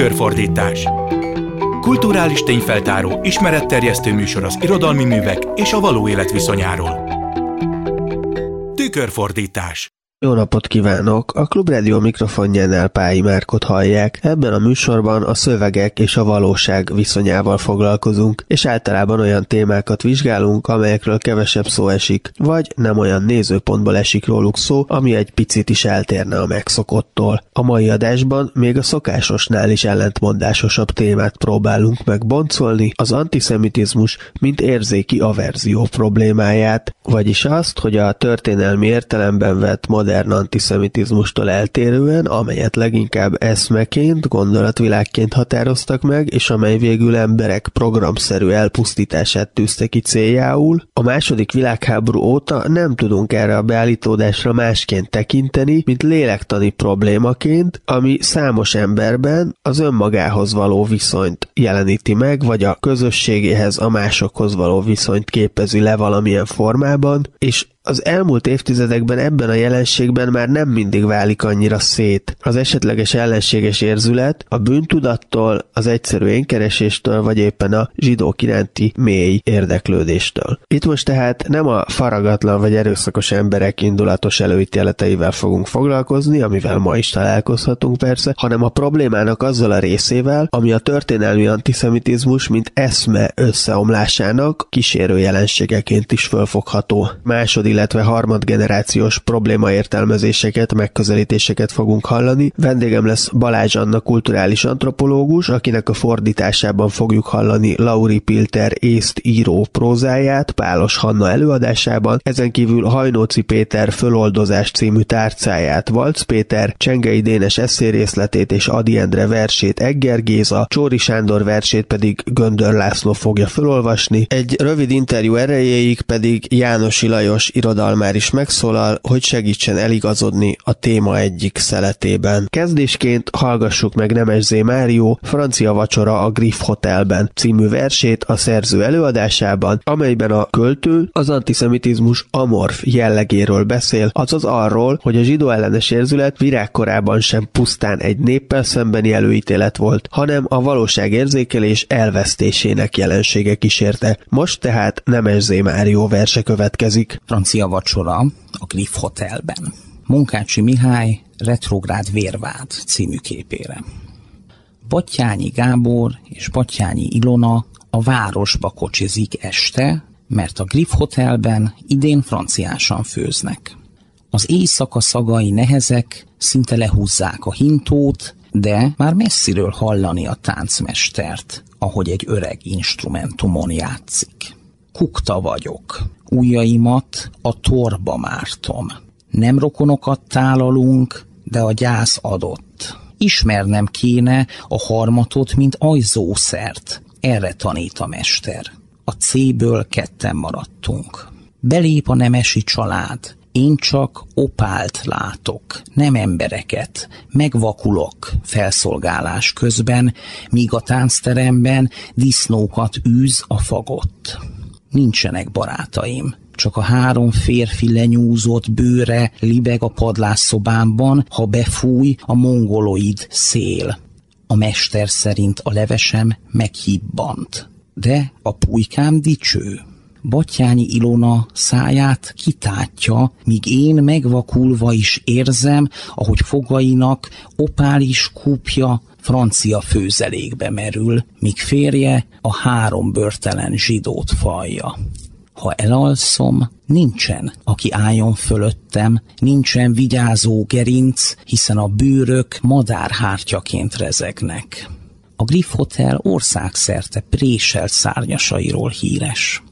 Tükörfordítás Kulturális tényfeltáró, ismeretterjesztő műsor az irodalmi művek és a való élet viszonyáról. Tükörfordítás jó napot kívánok! A Klubrádió mikrofonjánál Pályi Márkot hallják. Ebben a műsorban a szövegek és a valóság viszonyával foglalkozunk, és általában olyan témákat vizsgálunk, amelyekről kevesebb szó esik, vagy nem olyan nézőpontból esik róluk szó, ami egy picit is eltérne a megszokottól. A mai adásban még a szokásosnál is ellentmondásosabb témát próbálunk megboncolni, az antiszemitizmus, mint érzéki averzió problémáját, vagyis azt, hogy a történelmi értelemben vett modern modern antiszemitizmustól eltérően, amelyet leginkább eszmeként, gondolatvilágként határoztak meg, és amely végül emberek programszerű elpusztítását tűzte ki céljául, a második világháború óta nem tudunk erre a beállítódásra másként tekinteni, mint lélektani problémaként, ami számos emberben az önmagához való viszonyt jeleníti meg, vagy a közösségéhez, a másokhoz való viszonyt képezi le valamilyen formában, és az elmúlt évtizedekben ebben a jelenségben már nem mindig válik annyira szét. Az esetleges ellenséges érzület a bűntudattól, az egyszerű énkereséstől, vagy éppen a zsidók iránti mély érdeklődéstől. Itt most tehát nem a faragatlan vagy erőszakos emberek indulatos előítéleteivel fogunk foglalkozni, amivel ma is találkozhatunk persze, hanem a problémának azzal a részével, ami a történelmi antiszemitizmus, mint eszme összeomlásának kísérő jelenségeként is fölfogható. Második illetve harmadgenerációs problémaértelmezéseket, megközelítéseket fogunk hallani. Vendégem lesz Balázs Anna kulturális antropológus, akinek a fordításában fogjuk hallani Lauri Pilter észt író prózáját Pálos Hanna előadásában, ezen kívül Hajnóci Péter föloldozás című tárcáját, Valc Péter, Csengei Dénes eszérészletét és Adi Endre versét Egger Géza, Csóri Sándor versét pedig Göndör László fogja felolvasni. Egy rövid interjú erejéig pedig Jánosi Lajos irodalmár is megszólal, hogy segítsen eligazodni a téma egyik szeletében. Kezdésként hallgassuk meg Nemes Zé Márió Francia vacsora a Griff Hotelben című versét a szerző előadásában, amelyben a költő az antiszemitizmus amorf jellegéről beszél, azaz arról, hogy a zsidó ellenes érzület virágkorában sem pusztán egy néppel szembeni előítélet volt, hanem a valóságérzékelés elvesztésének jelensége kísérte. Most tehát Nemes Zé Márió verse következik. Francia francia vacsora a Griff Hotelben. Munkácsi Mihály Retrográd vérvád című képére. Batyányi Gábor és Batyányi Ilona a városba kocsizik este, mert a Griff Hotelben idén franciásan főznek. Az éjszaka szagai nehezek szinte lehúzzák a hintót, de már messziről hallani a táncmestert, ahogy egy öreg instrumentumon játszik. Kukta vagyok, ujjaimat a torba mártom. Nem rokonokat tálalunk, de a gyász adott. Ismernem kéne a harmatot, mint ajzószert. Erre tanít a mester. A C-ből ketten maradtunk. Belép a nemesi család. Én csak opált látok, nem embereket, megvakulok felszolgálás közben, míg a táncteremben disznókat űz a fagott nincsenek barátaim. Csak a három férfi lenyúzott bőre libeg a padlásszobámban, ha befúj a mongoloid szél. A mester szerint a levesem meghibbant. De a pulykám dicső. Batyányi Ilona száját kitátja, míg én megvakulva is érzem, ahogy fogainak opális kúpja francia főzelékbe merül, míg férje a három börtelen zsidót falja. Ha elalszom, nincsen, aki álljon fölöttem, nincsen vigyázó gerinc, hiszen a bőrök madárhártyaként rezegnek. A Griff Hotel országszerte préselt szárnyasairól híres.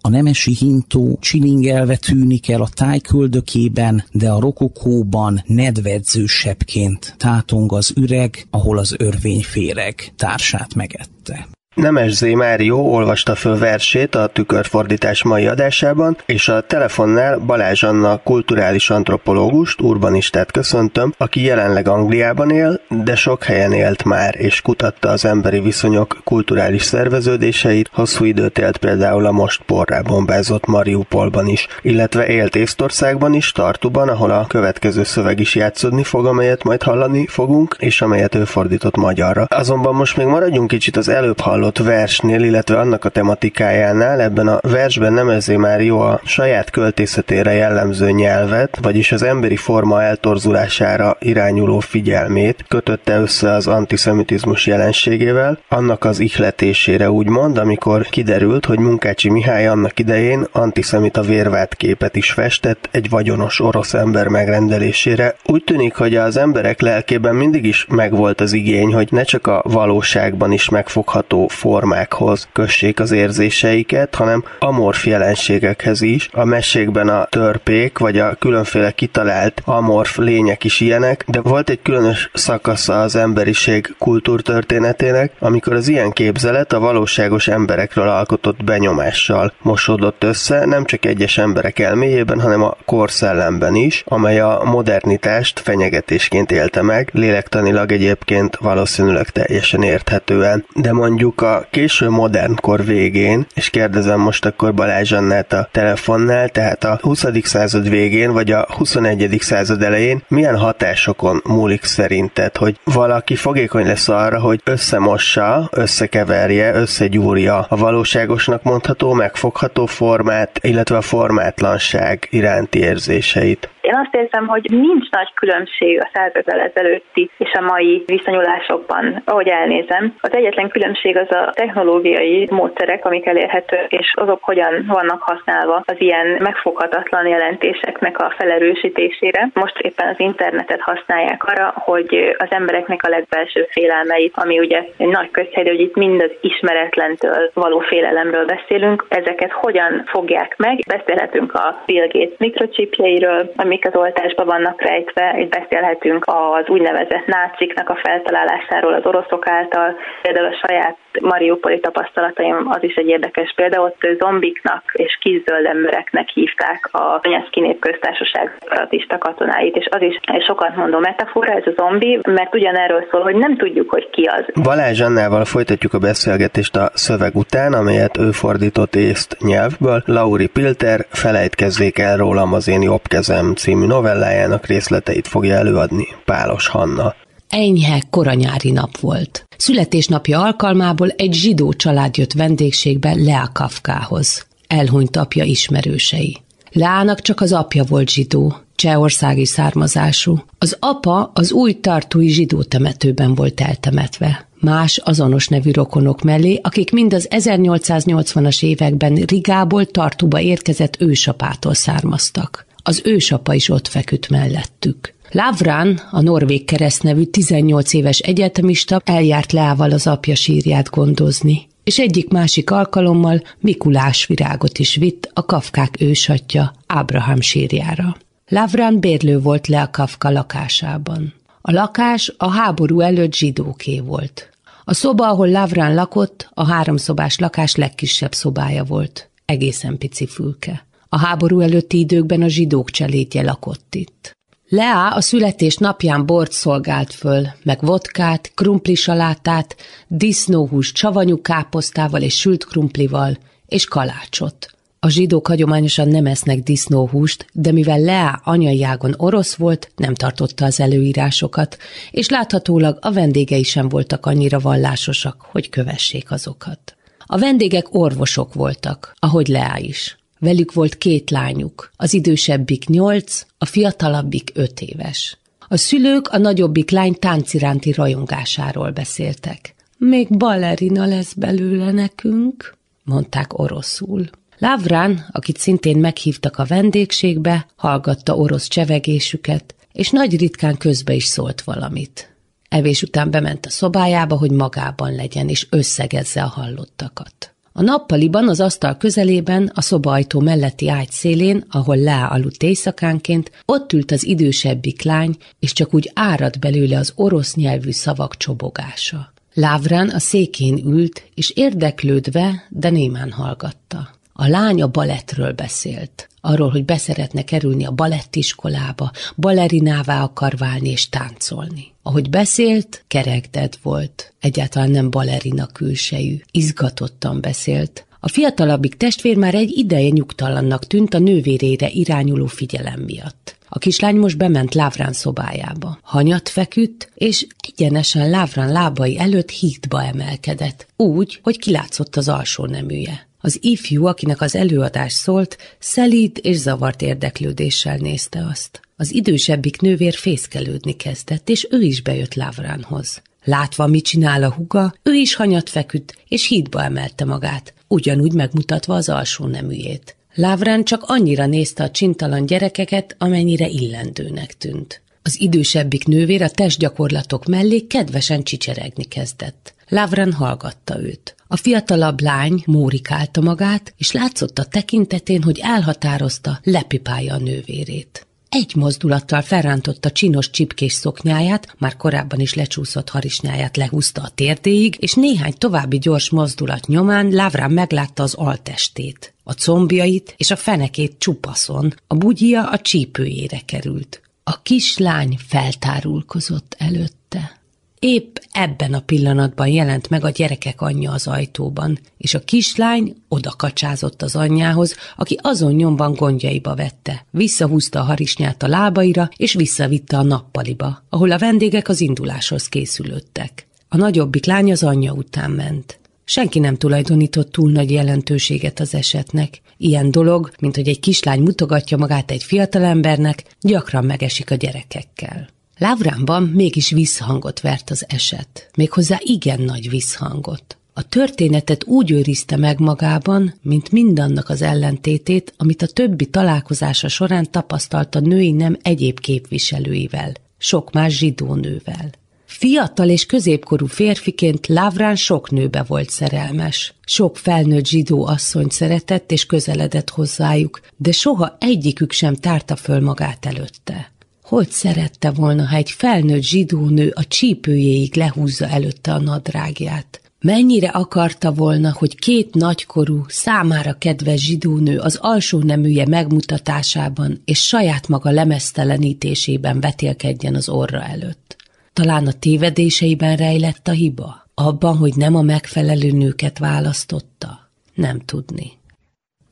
A nemesi hintó csilingelve tűnik el a tájköldökében, de a rokokóban nedvedző sepként tátong az üreg, ahol az örvény féreg társát megette. Nemes Zé Márió olvasta föl versét a tükörfordítás mai adásában, és a telefonnál Balázs Anna kulturális antropológust, urbanistát köszöntöm, aki jelenleg Angliában él, de sok helyen élt már, és kutatta az emberi viszonyok kulturális szerveződéseit, hosszú időt élt például a most porrá bombázott Mariupolban is, illetve élt Észtországban is, Tartuban, ahol a következő szöveg is játszódni fog, amelyet majd hallani fogunk, és amelyet ő fordított magyarra. Azonban most még maradjunk kicsit az előbb hallott versnél, illetve annak a tematikájánál, ebben a versben nem ezé már jó a saját költészetére jellemző nyelvet, vagyis az emberi forma eltorzulására irányuló figyelmét kötötte össze az antiszemitizmus jelenségével, annak az ihletésére úgymond, amikor kiderült, hogy Munkácsi Mihály annak idején antiszemita vérvált képet is festett egy vagyonos orosz ember megrendelésére. Úgy tűnik, hogy az emberek lelkében mindig is megvolt az igény, hogy ne csak a valóságban is megfogható formákhoz kössék az érzéseiket, hanem amorf jelenségekhez is. A mesékben a törpék, vagy a különféle kitalált amorf lények is ilyenek, de volt egy különös szakasza az emberiség kultúrtörténetének, amikor az ilyen képzelet a valóságos emberekről alkotott benyomással mosódott össze, nem csak egyes emberek elméjében, hanem a korszellemben is, amely a modernitást fenyegetésként élte meg, lélektanilag egyébként valószínűleg teljesen érthetően. De mondjuk a a késő modern kor végén, és kérdezem most akkor Balázs Annát a telefonnál, tehát a 20. század végén, vagy a 21. század elején milyen hatásokon múlik szerinted, hogy valaki fogékony lesz arra, hogy összemossa, összekeverje, összegyúrja a valóságosnak mondható, megfogható formát, illetve a formátlanság iránti érzéseit? Én azt érzem, hogy nincs nagy különbség a századal ezelőtti és a mai viszonyulásokban, ahogy elnézem. Az egyetlen különbség az a technológiai módszerek, amik elérhetők, és azok hogyan vannak használva az ilyen megfoghatatlan jelentéseknek a felerősítésére. Most éppen az internetet használják arra, hogy az embereknek a legbelső félelmeit, ami ugye egy nagy közhely, hogy itt mind az ismeretlentől való félelemről beszélünk, ezeket hogyan fogják meg. Beszélhetünk a Bill Gates mikrocsipjeiről, amik az oltásban vannak rejtve. Itt beszélhetünk az úgynevezett náciknak a feltalálásáról az oroszok által, például a saját mariupoli tapasztalataim az is egy érdekes példa, ott zombiknak és kiszöld embereknek hívták a Donetszki népköztársaság separatista katonáit, és az is egy sokat mondó metafora, ez a zombi, mert ugyanerről szól, hogy nem tudjuk, hogy ki az. Balázs Annával folytatjuk a beszélgetést a szöveg után, amelyet ő fordított észt nyelvből. Lauri Pilter Felejtkezzék el rólam az én jobb kezem című novellájának részleteit fogja előadni Pálos Hanna. Enyhe koranyári nap volt. Születésnapja alkalmából egy zsidó család jött vendégségbe Lea Kafkához. Elhunyt apja ismerősei. Leának csak az apja volt zsidó, csehországi származású. Az apa az új tartói zsidó temetőben volt eltemetve. Más azonos nevű rokonok mellé, akik mind az 1880-as években Rigából Tartuba érkezett ősapától származtak. Az ősapa is ott feküdt mellettük. Lavrán, a norvég keresztnevű 18 éves egyetemista eljárt Leával az apja sírját gondozni, és egyik-másik alkalommal Mikulás virágot is vitt a Kafkák ősatja Ábrahám sírjára. Lavrán bérlő volt le a Kafka lakásában. A lakás a háború előtt zsidóké volt. A szoba, ahol Lavrán lakott, a háromszobás lakás legkisebb szobája volt. Egészen pici fülke. A háború előtti időkben a zsidók cselédje lakott itt. Lea a születés napján bort szolgált föl, meg vodkát, krumpli-salátát, disznóhús csavanyú káposztával és sült krumplival, és kalácsot. A zsidók hagyományosan nem esznek disznóhúst, de mivel Lea anyai ágon orosz volt, nem tartotta az előírásokat, és láthatólag a vendégei sem voltak annyira vallásosak, hogy kövessék azokat. A vendégek orvosok voltak, ahogy Lea is. Velük volt két lányuk, az idősebbik nyolc, a fiatalabbik öt éves. A szülők a nagyobbik lány tánciránti rajongásáról beszéltek. Még balerina lesz belőle nekünk, mondták oroszul. Lavrán, akit szintén meghívtak a vendégségbe, hallgatta orosz csevegésüket, és nagy ritkán közbe is szólt valamit. Evés után bement a szobájába, hogy magában legyen, és összegezze a hallottakat. A nappaliban az asztal közelében, a szobaajtó melletti ágy szélén, ahol Lá aludt éjszakánként, ott ült az idősebbik lány, és csak úgy árad belőle az orosz nyelvű szavak csobogása. Lávrán a székén ült, és érdeklődve, de némán hallgatta. A lány a balettről beszélt. Arról, hogy beszeretne kerülni a balettiskolába, balerinává akar válni és táncolni. Ahogy beszélt, kerekded volt. Egyáltalán nem balerina külsejű. Izgatottan beszélt. A fiatalabbik testvér már egy ideje nyugtalannak tűnt a nővérére irányuló figyelem miatt. A kislány most bement Lávrán szobájába. Hanyat feküdt, és egyenesen Lávrán lábai előtt hídba emelkedett, úgy, hogy kilátszott az alsó neműje. Az ifjú, akinek az előadás szólt, szelíd és zavart érdeklődéssel nézte azt. Az idősebbik nővér fészkelődni kezdett, és ő is bejött Lávránhoz. Látva, mit csinál a huga, ő is hanyat feküdt, és hídba emelte magát, ugyanúgy megmutatva az alsó neműjét. Lávrán csak annyira nézte a csintalan gyerekeket, amennyire illendőnek tűnt. Az idősebbik nővér a testgyakorlatok mellé kedvesen csicseregni kezdett. Lávrán hallgatta őt. A fiatalabb lány mórikálta magát, és látszott a tekintetén, hogy elhatározta, lepipálja a nővérét. Egy mozdulattal felrántotta csinos csipkés szoknyáját, már korábban is lecsúszott harisnyáját lehúzta a térdéig, és néhány további gyors mozdulat nyomán Lávrán meglátta az altestét. A combjait és a fenekét csupaszon, a bugyia a csípőjére került. A kislány feltárulkozott előtte. Épp ebben a pillanatban jelent meg a gyerekek anyja az ajtóban, és a kislány odakacsázott az anyjához, aki azon nyomban gondjaiba vette. Visszahúzta a harisnyát a lábaira, és visszavitte a nappaliba, ahol a vendégek az induláshoz készülődtek. A nagyobbik lány az anyja után ment. Senki nem tulajdonított túl nagy jelentőséget az esetnek. Ilyen dolog, mint hogy egy kislány mutogatja magát egy fiatalembernek, gyakran megesik a gyerekekkel. Lávránban mégis visszhangot vert az eset, méghozzá igen nagy visszhangot. A történetet úgy őrizte meg magában, mint mindannak az ellentétét, amit a többi találkozása során tapasztalt a női nem egyéb képviselőivel, sok más zsidó nővel. Fiatal és középkorú férfiként Lávrán sok nőbe volt szerelmes. Sok felnőtt zsidó asszonyt szeretett és közeledett hozzájuk, de soha egyikük sem tárta föl magát előtte. Hogy szerette volna, ha egy felnőtt zsidó nő a csípőjéig lehúzza előtte a nadrágját? Mennyire akarta volna, hogy két nagykorú, számára kedves zsidónő az alsó neműje megmutatásában és saját maga lemesztelenítésében vetélkedjen az orra előtt. Talán a tévedéseiben rejlett a hiba? Abban, hogy nem a megfelelő nőket választotta? Nem tudni.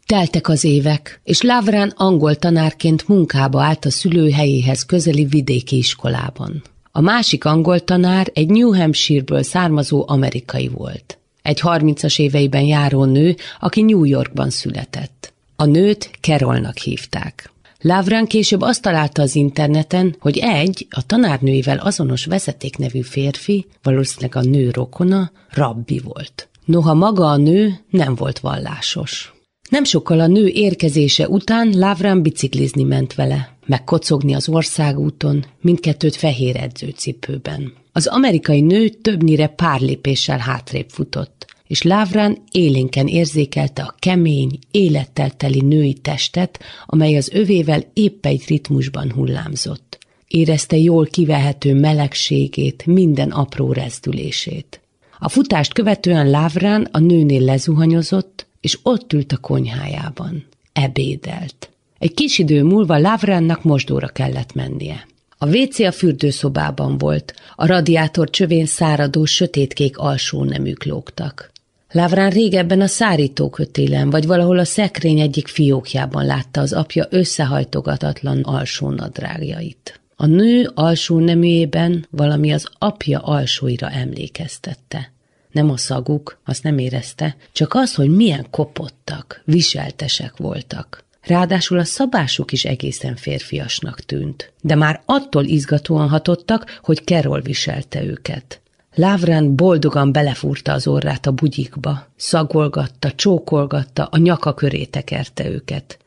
Teltek az évek, és Lavrán angol tanárként munkába állt a szülőhelyéhez közeli vidéki iskolában. A másik angol tanár egy New Hampshire-ből származó amerikai volt. Egy harmincas éveiben járó nő, aki New Yorkban született. A nőt Carolnak hívták. Lavrán később azt találta az interneten, hogy egy, a tanárnőivel azonos vezeték nevű férfi, valószínűleg a nő rokona, rabbi volt. Noha maga a nő nem volt vallásos. Nem sokkal a nő érkezése után Lávrán biciklizni ment vele, meg kocogni az országúton, mindkettőt fehér edzőcipőben. Az amerikai nő többnyire pár lépéssel hátrébb futott, és Lávrán élénken érzékelte a kemény, élettel teli női testet, amely az övével épp egy ritmusban hullámzott. Érezte jól kivehető melegségét, minden apró rezdülését. A futást követően Lávrán a nőnél lezuhanyozott, és ott ült a konyhájában. Ebédelt. Egy kis idő múlva Lavránnak mosdóra kellett mennie. A WC a fürdőszobában volt, a radiátor csövén száradó, sötétkék alsó neműk lógtak. Lávrán régebben a szárítókötélen, vagy valahol a szekrény egyik fiókjában látta az apja összehajtogatatlan alsó nadrágjait. A nő alsó neműjében valami az apja alsóira emlékeztette nem a szaguk, azt nem érezte, csak az, hogy milyen kopottak, viseltesek voltak. Ráadásul a szabásuk is egészen férfiasnak tűnt, de már attól izgatóan hatottak, hogy Kerol viselte őket. Lávrán boldogan belefúrta az orrát a bugyikba, szagolgatta, csókolgatta, a nyaka köré tekerte őket.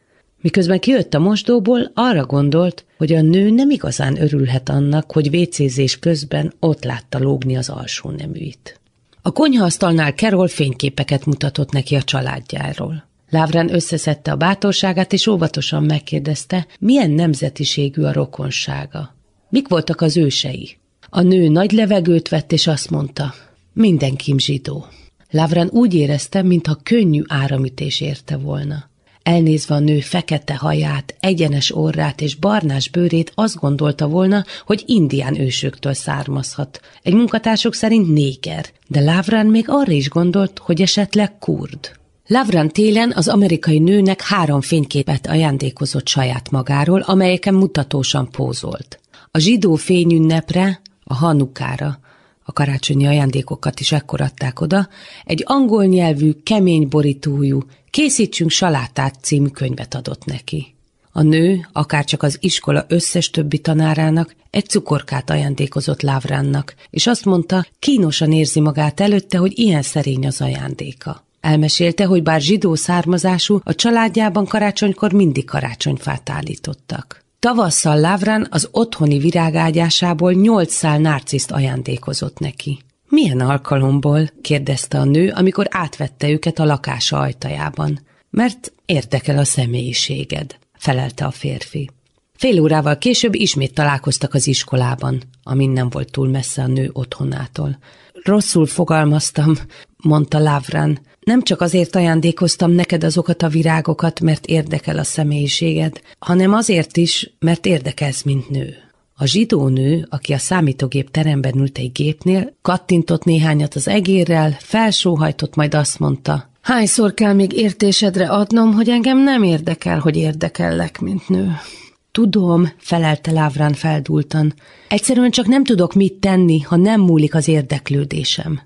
Miközben kijött a mosdóból, arra gondolt, hogy a nő nem igazán örülhet annak, hogy vécézés közben ott látta lógni az alsó neműit. A konyhaasztalnál Kerol fényképeket mutatott neki a családjáról. Lávrán összeszedte a bátorságát, és óvatosan megkérdezte, milyen nemzetiségű a rokonsága. Mik voltak az ősei? A nő nagy levegőt vett, és azt mondta, Mindenki zsidó. Lavran úgy érezte, mintha könnyű áramütés érte volna. Elnézve a nő fekete haját, egyenes orrát és barnás bőrét azt gondolta volna, hogy indián ősöktől származhat. Egy munkatársok szerint néger, de Lavran még arra is gondolt, hogy esetleg kurd. Lavran télen az amerikai nőnek három fényképet ajándékozott saját magáról, amelyeken mutatósan pózolt. A zsidó fényünnepre, a hanukára, a karácsonyi ajándékokat is ekkor adták oda, egy angol nyelvű, kemény borítójú, Készítsünk salátát című könyvet adott neki. A nő, akárcsak az iskola összes többi tanárának, egy cukorkát ajándékozott Lávránnak, és azt mondta, kínosan érzi magát előtte, hogy ilyen szerény az ajándéka. Elmesélte, hogy bár zsidó származású, a családjában karácsonykor mindig karácsonyfát állítottak. Tavasszal Lávrán az otthoni virágágyásából nyolc szál narciszt ajándékozott neki. Milyen alkalomból? kérdezte a nő, amikor átvette őket a lakása ajtajában. Mert érdekel a személyiséged, felelte a férfi. Fél órával később ismét találkoztak az iskolában, amin nem volt túl messze a nő otthonától. Rosszul fogalmaztam, mondta Lavran. Nem csak azért ajándékoztam neked azokat a virágokat, mert érdekel a személyiséged, hanem azért is, mert érdekelsz, mint nő. A zsidó nő, aki a számítógép teremben ült egy gépnél, kattintott néhányat az egérrel, felsóhajtott, majd azt mondta, Hányszor kell még értésedre adnom, hogy engem nem érdekel, hogy érdekellek, mint nő? Tudom, felelte Lávrán feldultan. Egyszerűen csak nem tudok mit tenni, ha nem múlik az érdeklődésem.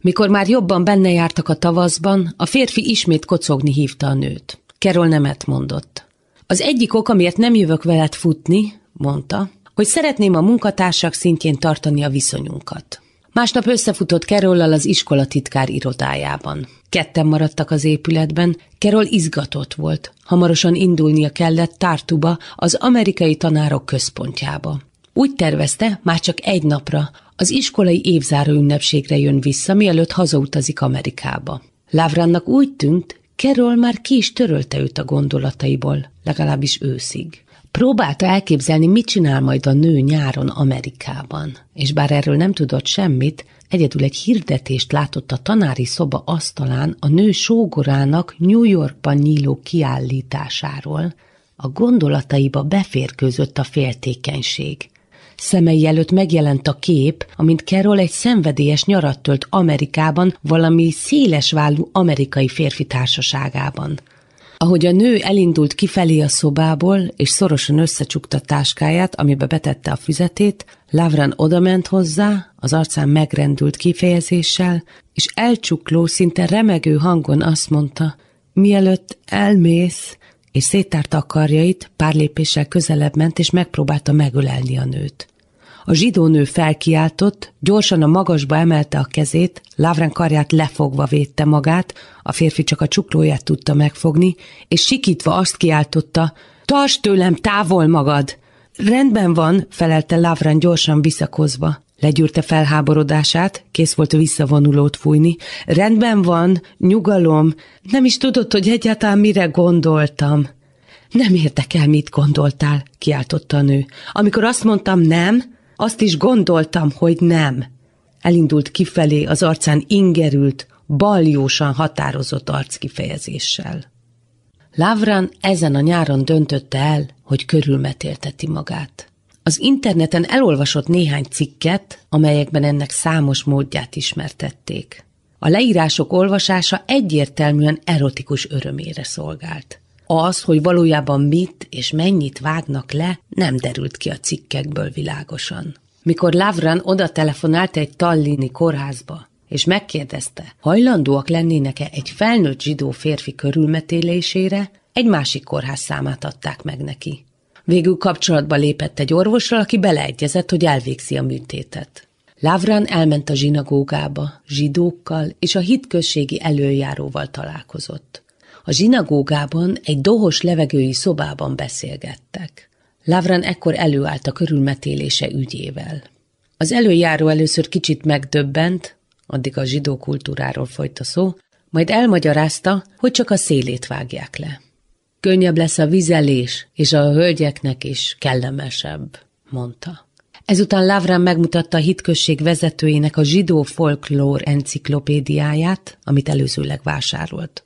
Mikor már jobban benne jártak a tavaszban, a férfi ismét kocogni hívta a nőt. Kerol nemet mondott. Az egyik ok, amiért nem jövök veled futni, mondta, hogy szeretném a munkatársak szintjén tartani a viszonyunkat. Másnap összefutott Kerollal az iskola titkár irodájában. Ketten maradtak az épületben, Kerol izgatott volt. Hamarosan indulnia kellett Tartuba, az amerikai tanárok központjába. Úgy tervezte, már csak egy napra, az iskolai évzáró ünnepségre jön vissza, mielőtt hazautazik Amerikába. Lavrannak úgy tűnt, Kerol már ki is törölte őt a gondolataiból, legalábbis őszig. Próbálta elképzelni, mit csinál majd a nő nyáron Amerikában, és bár erről nem tudott semmit, egyedül egy hirdetést látott a tanári szoba asztalán a nő sógorának New Yorkban nyíló kiállításáról, a gondolataiba beférkőzött a féltékenység. Szemei előtt megjelent a kép, amint Carol egy szenvedélyes nyarat tölt Amerikában valami szélesvállú amerikai férfi társaságában – ahogy a nő elindult kifelé a szobából, és szorosan összecsukta táskáját, amibe betette a füzetét, Lavran odament hozzá, az arcán megrendült kifejezéssel, és elcsukló, szinte remegő hangon azt mondta, mielőtt elmész, és széttárta a karjait, pár lépéssel közelebb ment, és megpróbálta megölelni a nőt. A zsidó nő felkiáltott, gyorsan a magasba emelte a kezét, Lavren karját lefogva védte magát, a férfi csak a csuklóját tudta megfogni, és sikítva azt kiáltotta, tarts tőlem távol magad! Rendben van, felelte Lavren gyorsan visszakozva. Legyűrte felháborodását, kész volt visszavonulót fújni. Rendben van, nyugalom, nem is tudod, hogy egyáltalán mire gondoltam. Nem érdekel, mit gondoltál, kiáltotta a nő. Amikor azt mondtam nem, azt is gondoltam, hogy nem. Elindult kifelé, az arcán ingerült, baljósan határozott arckifejezéssel. Lavran ezen a nyáron döntötte el, hogy körülmetélteti magát. Az interneten elolvasott néhány cikket, amelyekben ennek számos módját ismertették. A leírások olvasása egyértelműen erotikus örömére szolgált. Az, hogy valójában mit és mennyit vágnak le, nem derült ki a cikkekből világosan. Mikor Lavran oda telefonált egy tallini kórházba, és megkérdezte, hajlandóak lennének-e egy felnőtt zsidó férfi körülmetélésére, egy másik kórház számát adták meg neki. Végül kapcsolatba lépett egy orvossal, aki beleegyezett, hogy elvégzi a műtétet. Lavran elment a zsinagógába, zsidókkal és a hitközségi előjáróval találkozott. A zsinagógában egy dohos levegői szobában beszélgettek. Lavran ekkor előállt a körülmetélése ügyével. Az előjáró először kicsit megdöbbent, addig a zsidó kultúráról folyt a szó, majd elmagyarázta, hogy csak a szélét vágják le. Könnyebb lesz a vizelés, és a hölgyeknek is kellemesebb, mondta. Ezután Lavran megmutatta a hitközség vezetőjének a zsidó folklór enciklopédiáját, amit előzőleg vásárolt.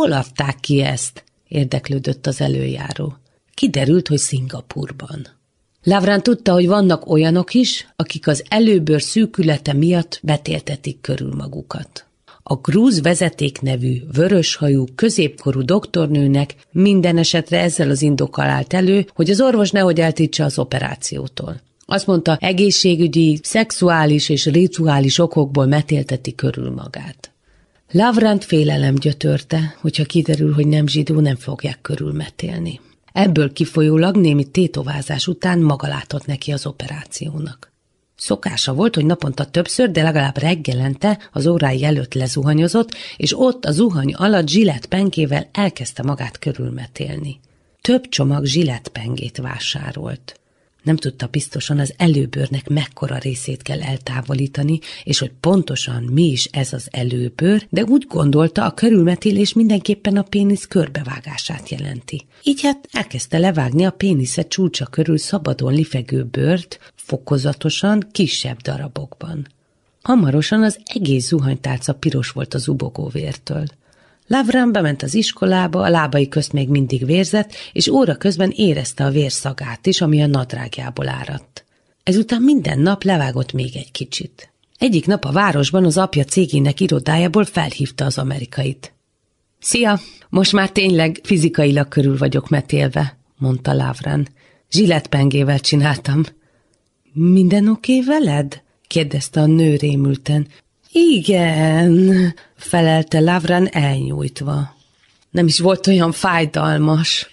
Hol adták ki ezt? érdeklődött az előjáró. Kiderült, hogy Szingapurban. Lavrán tudta, hogy vannak olyanok is, akik az előbőr szűkülete miatt betéltetik körül magukat. A grúz vezeték nevű, vöröshajú, középkorú doktornőnek minden esetre ezzel az indokkal állt elő, hogy az orvos nehogy eltítsa az operációtól. Azt mondta, egészségügyi, szexuális és rituális okokból metélteti körül magát. Lavrant félelem gyötörte, hogyha kiderül, hogy nem zsidó, nem fogják körülmetélni. Ebből kifolyólag némi tétovázás után maga látott neki az operációnak. Szokása volt, hogy naponta többször, de legalább reggelente az órái előtt lezuhanyozott, és ott a zuhany alatt zsilett penkével elkezdte magát körülmetélni. Több csomag zsilettpengét vásárolt. Nem tudta biztosan az előbőrnek mekkora részét kell eltávolítani, és hogy pontosan mi is ez az előbőr, de úgy gondolta, a körülmetélés mindenképpen a pénisz körbevágását jelenti. Így hát elkezdte levágni a pénisze csúcsa körül szabadon lifegő bőrt, fokozatosan, kisebb darabokban. Hamarosan az egész zuhanytálca piros volt az ubogóvértől. Lavran bement az iskolába, a lábai közt még mindig vérzett, és óra közben érezte a vérszagát is, ami a nadrágjából áradt. Ezután minden nap levágott még egy kicsit. Egyik nap a városban az apja cégének irodájából felhívta az amerikait. Szia, most már tényleg fizikailag körül vagyok metélve, mondta Lavran. Zsiletpengével csináltam. Minden oké veled? kérdezte a nő rémülten. Igen, felelte Lavran elnyújtva. Nem is volt olyan fájdalmas.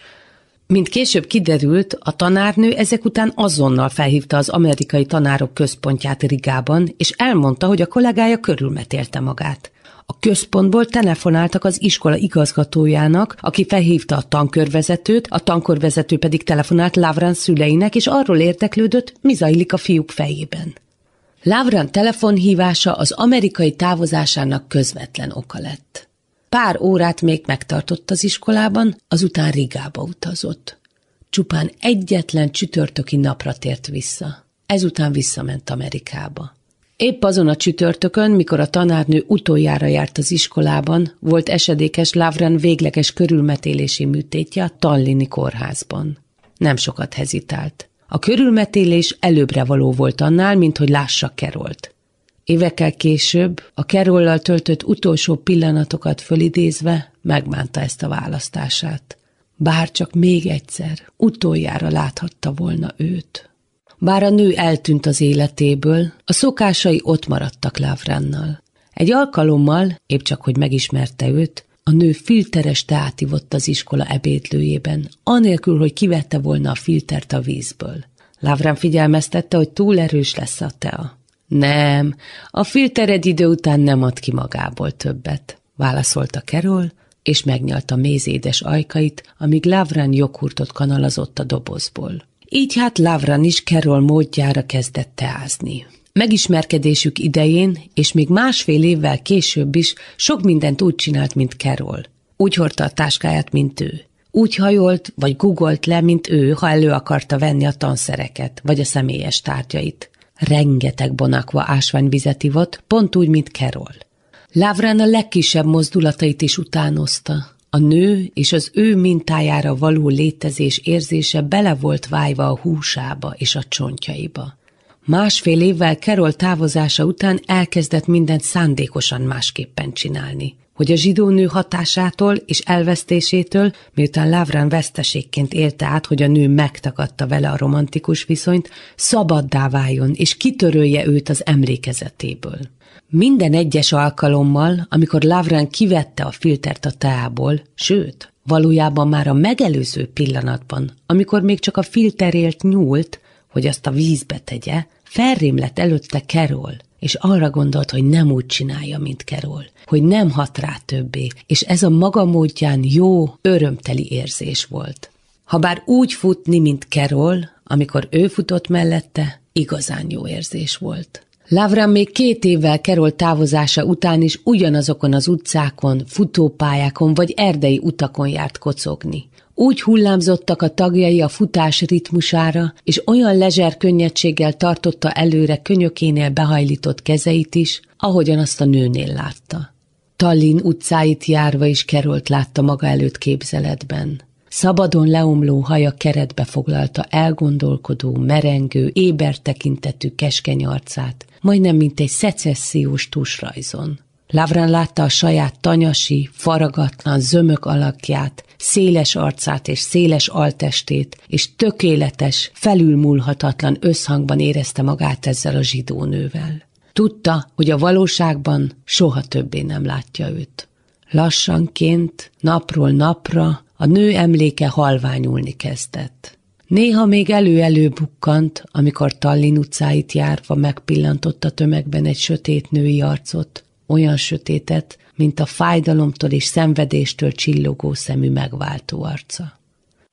Mint később kiderült, a tanárnő ezek után azonnal felhívta az amerikai tanárok központját Rigában, és elmondta, hogy a kollégája körülmetélte magát. A központból telefonáltak az iskola igazgatójának, aki felhívta a tankörvezetőt, a tankörvezető pedig telefonált Lavran szüleinek, és arról érteklődött, mi zajlik a fiúk fejében. Lavran telefonhívása az amerikai távozásának közvetlen oka lett. Pár órát még megtartott az iskolában, azután Rigába utazott. Csupán egyetlen csütörtöki napra tért vissza. Ezután visszament Amerikába. Épp azon a csütörtökön, mikor a tanárnő utoljára járt az iskolában, volt esedékes Lavran végleges körülmetélési műtétje a Tallini kórházban. Nem sokat hezitált. A körülmetélés előbbre való volt annál, mint hogy lássa Kerolt. Évekkel később, a Kerollal töltött utolsó pillanatokat fölidézve, megmánta ezt a választását. Bár csak még egyszer, utoljára láthatta volna őt. Bár a nő eltűnt az életéből, a szokásai ott maradtak Lávrannal. Egy alkalommal, épp csak hogy megismerte őt, a nő filteres teát ivott az iskola ebédlőjében, anélkül, hogy kivette volna a filtert a vízből. Lavran figyelmeztette, hogy túl erős lesz a tea. Nem, a filtered idő után nem ad ki magából többet, válaszolta Kerol, és megnyalta mézédes ajkait, amíg Lavran joghurtot kanalazott a dobozból. Így hát Lavran is Kerol módjára kezdett teázni. Megismerkedésük idején, és még másfél évvel később is sok mindent úgy csinált, mint Carol. Úgy hordta a táskáját, mint ő. Úgy hajolt, vagy googolt le, mint ő, ha elő akarta venni a tanszereket, vagy a személyes tárgyait. Rengeteg bonakva ásványvizet ivott, pont úgy, mint Carol. Lávrán a legkisebb mozdulatait is utánozta. A nő és az ő mintájára való létezés érzése bele volt vájva a húsába és a csontjaiba. Másfél évvel Kerol távozása után elkezdett mindent szándékosan másképpen csinálni hogy a zsidó nő hatásától és elvesztésétől, miután Lavran veszteségként élte át, hogy a nő megtagadta vele a romantikus viszonyt, szabaddá váljon és kitörölje őt az emlékezetéből. Minden egyes alkalommal, amikor Lavran kivette a filtert a teából, sőt, valójában már a megelőző pillanatban, amikor még csak a filterélt nyúlt, hogy azt a vízbe tegye, Felrém lett előtte Kerol, és arra gondolt, hogy nem úgy csinálja, mint Kerol, hogy nem hat rá többé, és ez a maga módján jó, örömteli érzés volt. Habár úgy futni, mint Kerol, amikor ő futott mellette, igazán jó érzés volt. Lavran még két évvel Kerol távozása után is ugyanazokon az utcákon, futópályákon vagy erdei utakon járt kocogni. Úgy hullámzottak a tagjai a futás ritmusára, és olyan lezser könnyedséggel tartotta előre könyökénél behajlított kezeit is, ahogyan azt a nőnél látta. Tallinn utcáit járva is Kerolt látta maga előtt képzeletben. Szabadon leomló haja keretbe foglalta elgondolkodó, merengő, éber tekintetű keskeny arcát, majdnem mint egy szecessziós tusrajzon. Lavran látta a saját tanyasi, faragatlan, zömök alakját, széles arcát és széles altestét, és tökéletes, felülmúlhatatlan összhangban érezte magát ezzel a zsidónővel. Tudta, hogy a valóságban soha többé nem látja őt. Lassanként, napról napra a nő emléke halványulni kezdett. Néha még elő-elő bukkant, amikor Tallinn utcáit járva megpillantott a tömegben egy sötét női arcot, olyan sötétet, mint a fájdalomtól és szenvedéstől csillogó szemű megváltó arca.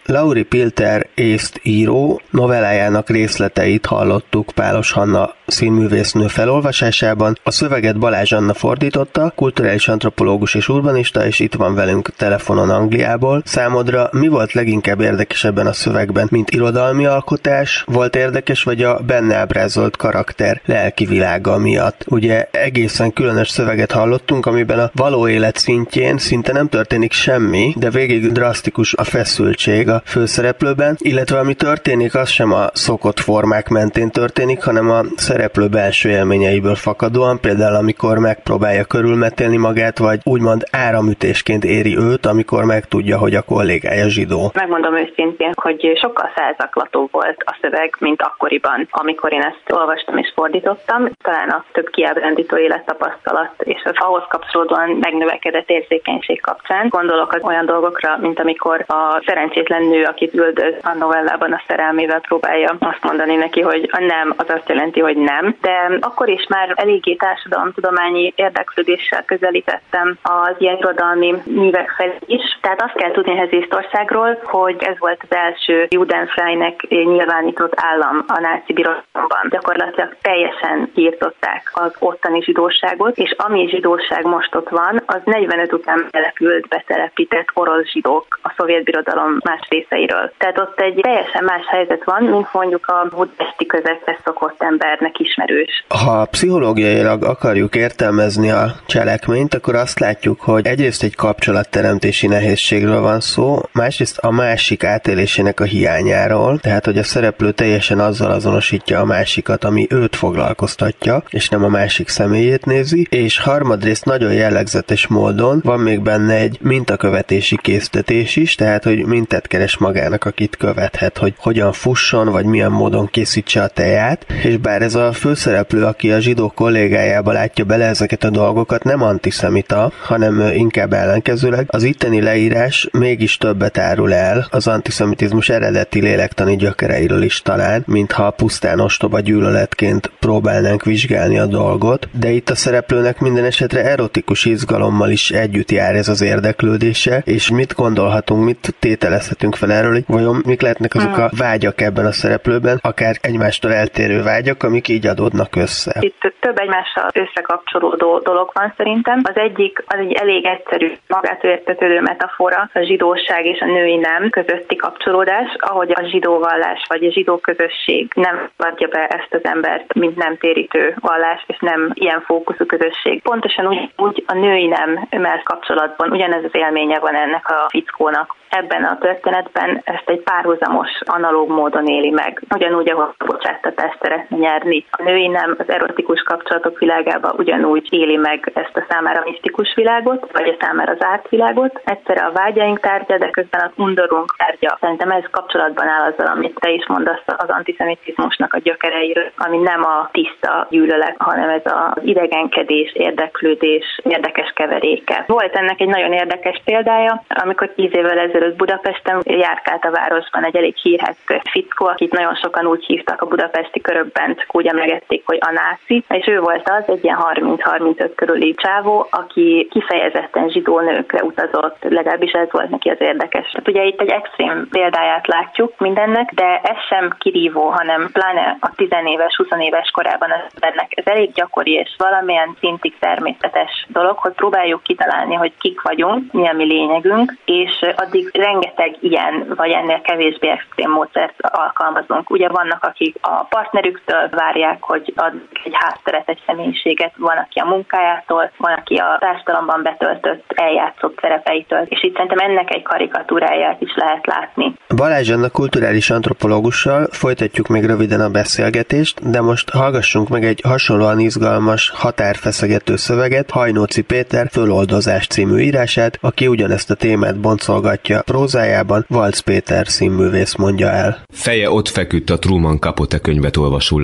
Lauri Pilter észt író novellájának részleteit hallottuk Pálos Hanna színművésznő felolvasásában. A szöveget Balázs Anna fordította, kulturális antropológus és urbanista, és itt van velünk telefonon Angliából. Számodra mi volt leginkább érdekes ebben a szövegben, mint irodalmi alkotás? Volt érdekes, vagy a benne ábrázolt karakter lelki világa miatt? Ugye egészen különös szöveget hallottunk, amiben a való élet szintjén szinte nem történik semmi, de végig drasztikus a feszültség, a főszereplőben, illetve ami történik, az sem a szokott formák mentén történik, hanem a szereplő belső élményeiből fakadóan, például amikor megpróbálja körülmetélni magát, vagy úgymond áramütésként éri őt, amikor megtudja, hogy a kollégája zsidó. Megmondom őszintén, hogy sokkal felzaklató volt a szöveg, mint akkoriban, amikor én ezt olvastam és fordítottam. Talán a több kiábrándító élettapasztalat és az ahhoz kapcsolódóan megnövekedett érzékenység kapcsán. Gondolok az olyan dolgokra, mint amikor a szerencsétlen nő, akit üldöz a novellában a szerelmével próbálja azt mondani neki, hogy a nem az azt jelenti, hogy nem. De akkor is már eléggé társadalomtudományi érdeklődéssel közelítettem az ilyen irodalmi művek felé is. Tehát azt kell tudni ehhez Észtországról, hogy ez volt az első Judenfreinek nyilvánított állam a náci birodalomban. Gyakorlatilag teljesen írtották az ottani zsidóságot, és ami zsidóság most ott van, az 45 után települt, betelepített orosz zsidók a szovjet birodalom más részeiről. Tehát ott egy teljesen más helyzet van, mint mondjuk a budapesti közepes szokott embernek ismerős. Ha pszichológiailag akarjuk értelmezni a cselekményt, akkor azt látjuk, hogy egyrészt egy kapcsolatteremtési nehézségről van szó, másrészt a másik átélésének a hiányáról, tehát hogy a szereplő teljesen azzal azonosítja a másikat, ami őt foglalkoztatja, és nem a másik személyét nézi, és harmadrészt nagyon jellegzetes módon van még benne egy mintakövetési késztetés is, tehát hogy mintet keres magának, akit követhet, hogy hogyan fusson, vagy milyen módon készítse a teját, és bár ez a főszereplő, aki a zsidó kollégájába látja bele ezeket a dolgokat, nem antiszemita, hanem inkább ellenkezőleg, az itteni leírás mégis többet árul el az antiszemitizmus eredeti lélektani gyökereiről is talán, mintha pusztán ostoba gyűlöletként próbálnánk vizsgálni a dolgot, de itt a szereplőnek minden esetre erotikus izgalommal is együtt jár ez az érdeklődése, és mit gondolhatunk, mit tételezhetünk fel erről, vajon mik lehetnek azok a vágyak ebben a szereplőben, akár egymástól eltérő vágyak, amik így adódnak össze. Itt több egymással összekapcsolódó dolog van szerintem. Az egyik az egy elég egyszerű, magától értetődő metafora, a zsidóság és a női nem közötti kapcsolódás, ahogy a zsidó vallás vagy a zsidó közösség nem adja be ezt az embert, mint nem térítő vallás, és nem ilyen fókuszú közösség. Pontosan úgy, úgy a női nem kapcsolatban ugyanez az élménye van ennek a fickónak. Ebben a történetben ezt egy párhuzamos, analóg módon éli meg. Ugyanúgy, ahol a bocsáttatást szeretne nyerni. A női nem az erotikus kapcsolatok világába ugyanúgy éli meg ezt a számára misztikus világot, vagy a számára zárt világot. Egyszerre a vágyaink tárgya, de közben az undorunk tárgya. Szerintem ez kapcsolatban áll azzal, amit te is mondasz az antiszemitizmusnak a gyökereiről, ami nem a tiszta gyűlölet, hanem ez az idegenkedés, érdeklődés, érdekes keveréke. Volt ennek egy nagyon érdekes példája, amikor tíz évvel ezelőtt Budapesten járkált a városban egy elég hírhet fickó, akit nagyon sokan úgy hívtak a budapesti körökben, úgy a emlegették, hogy a náci, és ő volt az, egy ilyen 30-35 körüli csávó, aki kifejezetten zsidó nőkre utazott, legalábbis ez volt neki az érdekes. Tehát ugye itt egy extrém példáját látjuk mindennek, de ez sem kirívó, hanem pláne a 10 éves, 20 éves korában az embernek ez elég gyakori és valamilyen szintig természetes dolog, hogy próbáljuk kitalálni, hogy kik vagyunk, mi a mi lényegünk, és addig rengeteg ilyen vagy ennél kevésbé extrém módszert alkalmazunk. Ugye vannak, akik a partnerüktől várják, hogy ad egy hátteret, egy személyiséget, van, aki a munkájától, van, aki a társadalomban betöltött, eljátszott szerepeitől, és itt szerintem ennek egy karikatúráját is lehet látni. Balázs Anna kulturális antropológussal folytatjuk még röviden a beszélgetést, de most hallgassunk meg egy hasonlóan izgalmas, határfeszegető szöveget Hajnóci Péter Föloldozás című írását, aki ugyanezt a témát boncolgatja prózájában, Valc Péter színművész mondja el. Feje ott feküdt a Truman Capote könyvet olvasó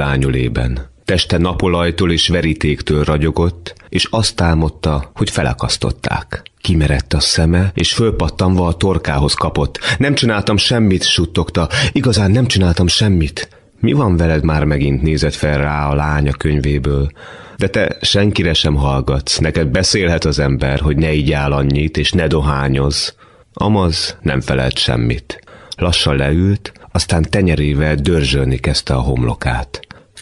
lányolében. Teste napolajtól és verítéktől ragyogott, és azt álmodta, hogy felakasztották. Kimerett a szeme, és fölpattanva a torkához kapott. Nem csináltam semmit, suttogta. Igazán nem csináltam semmit. Mi van veled már megint nézett fel rá a lánya könyvéből? De te senkire sem hallgatsz, neked beszélhet az ember, hogy ne így áll annyit, és ne dohányoz. Amaz nem felelt semmit. Lassan leült, aztán tenyerével dörzsölni kezdte a homlokát.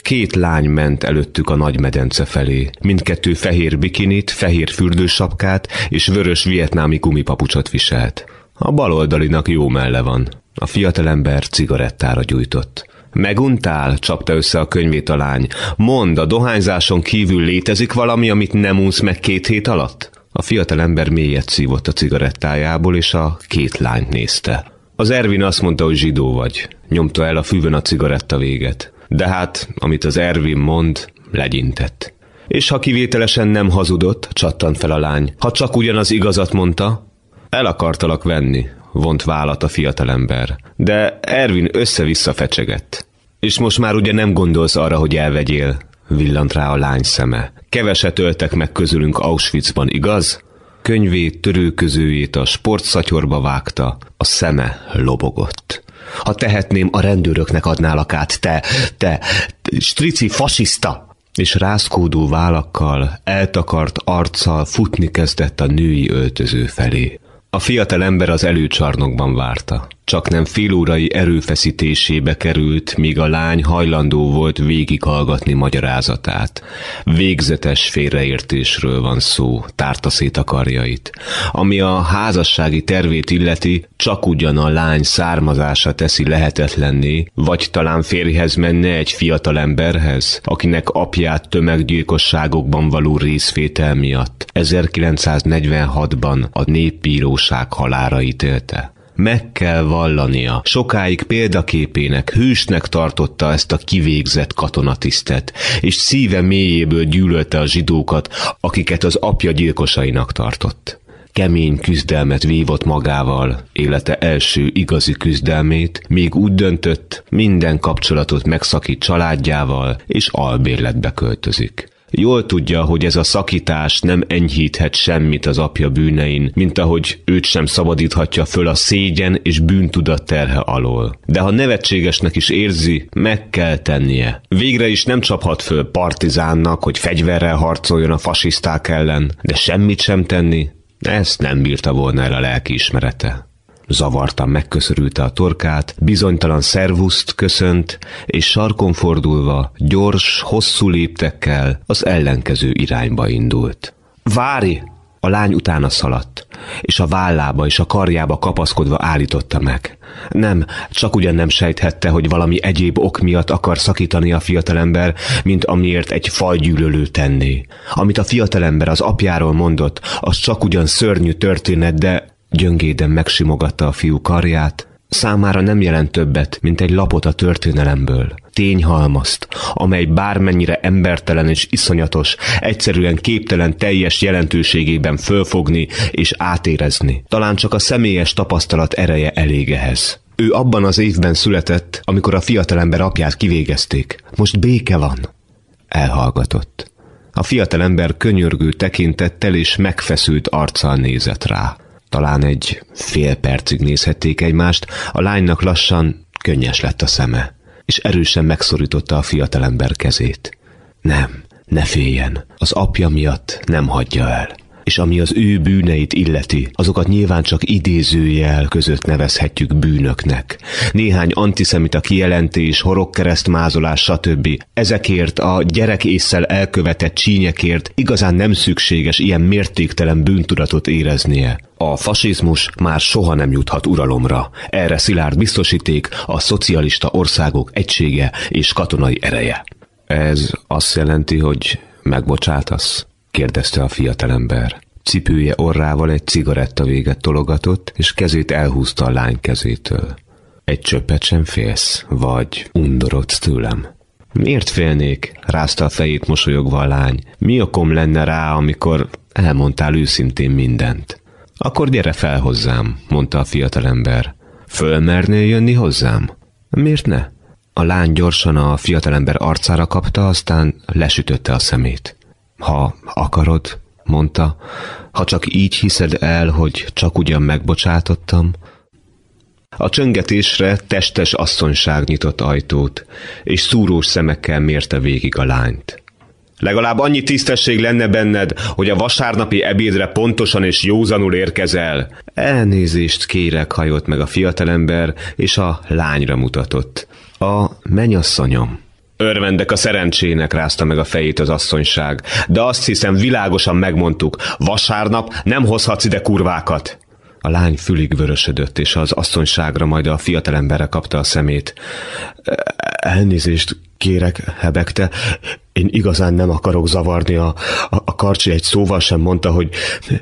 Két lány ment előttük a nagy medence felé. Mindkettő fehér bikinit, fehér fürdősapkát és vörös vietnámi gumipapucsot viselt. A baloldalinak jó melle van. A fiatalember cigarettára gyújtott. Meguntál? csapta össze a könyvét a lány. Mondd, a dohányzáson kívül létezik valami, amit nem unsz meg két hét alatt? A fiatalember mélyet szívott a cigarettájából, és a két lányt nézte. Az Ervin azt mondta, hogy zsidó vagy. Nyomta el a füvön a cigaretta véget. De hát, amit az Ervin mond, legyintett. És ha kivételesen nem hazudott, csattant fel a lány. Ha csak ugyanaz igazat mondta, el akartalak venni, vont vállat a fiatalember. De Ervin össze-vissza fecsegett. És most már ugye nem gondolsz arra, hogy elvegyél, villant rá a lány szeme. Keveset öltek meg közülünk Auschwitzban, igaz? Könyvét, törőközőjét a sportszatyorba vágta, a szeme lobogott. Ha tehetném, a rendőröknek adnálak át, te, te, strici fasiszta! És rászkódó vállakkal, eltakart arccal futni kezdett a női öltöző felé. A fiatal ember az előcsarnokban várta. Csak nem fél órai erőfeszítésébe került, míg a lány hajlandó volt végighallgatni magyarázatát. Végzetes félreértésről van szó, tárta szét a karjait. Ami a házassági tervét illeti, csak ugyan a lány származása teszi lehetetlenné, vagy talán férjhez menne egy fiatal emberhez, akinek apját tömeggyilkosságokban való részvétel miatt 1946-ban a népbíróság halára ítélte meg kell vallania. Sokáig példaképének, hősnek tartotta ezt a kivégzett katonatisztet, és szíve mélyéből gyűlölte a zsidókat, akiket az apja gyilkosainak tartott kemény küzdelmet vívott magával, élete első igazi küzdelmét, még úgy döntött, minden kapcsolatot megszakít családjával, és albérletbe költözik. Jól tudja, hogy ez a szakítás nem enyhíthet semmit az apja bűnein, mint ahogy őt sem szabadíthatja föl a szégyen és bűntudat terhe alól. De ha nevetségesnek is érzi, meg kell tennie. Végre is nem csaphat föl partizánnak, hogy fegyverrel harcoljon a fasiszták ellen, de semmit sem tenni, ezt nem bírta volna el a lelkiismerete. Zavartan megköszörülte a torkát, bizonytalan szervuszt köszönt, és sarkon fordulva, gyors, hosszú léptekkel az ellenkező irányba indult. Várj! A lány utána szaladt, és a vállába és a karjába kapaszkodva állította meg. Nem, csak ugyan nem sejthette, hogy valami egyéb ok miatt akar szakítani a fiatalember, mint amiért egy fajgyűlölő tenné. Amit a fiatalember az apjáról mondott, az csak ugyan szörnyű történet, de Gyöngéden megsimogatta a fiú karját, számára nem jelent többet, mint egy lapot a történelemből. Tényhalmazt, amely bármennyire embertelen és iszonyatos, egyszerűen képtelen teljes jelentőségében fölfogni és átérezni. Talán csak a személyes tapasztalat ereje elég ehhez. Ő abban az évben született, amikor a fiatalember apját kivégezték. Most béke van. Elhallgatott. A fiatalember könyörgő tekintettel és megfeszült arccal nézett rá. Talán egy fél percig nézhették egymást, a lánynak lassan könnyes lett a szeme. és erősen megszorította a fiatalember kezét. Nem, ne féljen, az apja miatt nem hagyja el és ami az ő bűneit illeti, azokat nyilván csak idézőjel között nevezhetjük bűnöknek. Néhány antiszemita kijelentés, horogkeresztmázolás, stb. Ezekért a gyerek észsel elkövetett csínyekért igazán nem szükséges ilyen mértéktelen bűntudatot éreznie. A fasizmus már soha nem juthat uralomra. Erre szilárd biztosíték a szocialista országok egysége és katonai ereje. Ez azt jelenti, hogy megbocsátasz? Kérdezte a fiatalember. Cipője orrával egy cigaretta véget tologatott, és kezét elhúzta a lány kezétől. Egy csöppet sem félsz, vagy undorodsz tőlem? Miért félnék? rázta a fejét mosolyogva a lány. Mi okom lenne rá, amikor elmondtál őszintén mindent? Akkor gyere fel hozzám, mondta a fiatalember. Fölmernél jönni hozzám? Miért ne? A lány gyorsan a fiatalember arcára kapta, aztán lesütötte a szemét. Ha akarod, mondta, ha csak így hiszed el, hogy csak ugyan megbocsátottam. A csöngetésre testes asszonyság nyitott ajtót, és szúrós szemekkel mérte végig a lányt. Legalább annyi tisztesség lenne benned, hogy a vasárnapi ebédre pontosan és józanul érkezel. Elnézést kérek, hajolt meg a fiatalember, és a lányra mutatott. A menyasszonyom. Örvendek a szerencsének, rázta meg a fejét az asszonyság, de azt hiszem világosan megmondtuk, vasárnap nem hozhatsz ide kurvákat. A lány fülig vörösödött, és az asszonyságra majd a fiatalemberre kapta a szemét. Elnézést kérek, hebegte, én igazán nem akarok zavarni, a, a, a karcsi egy szóval sem mondta, hogy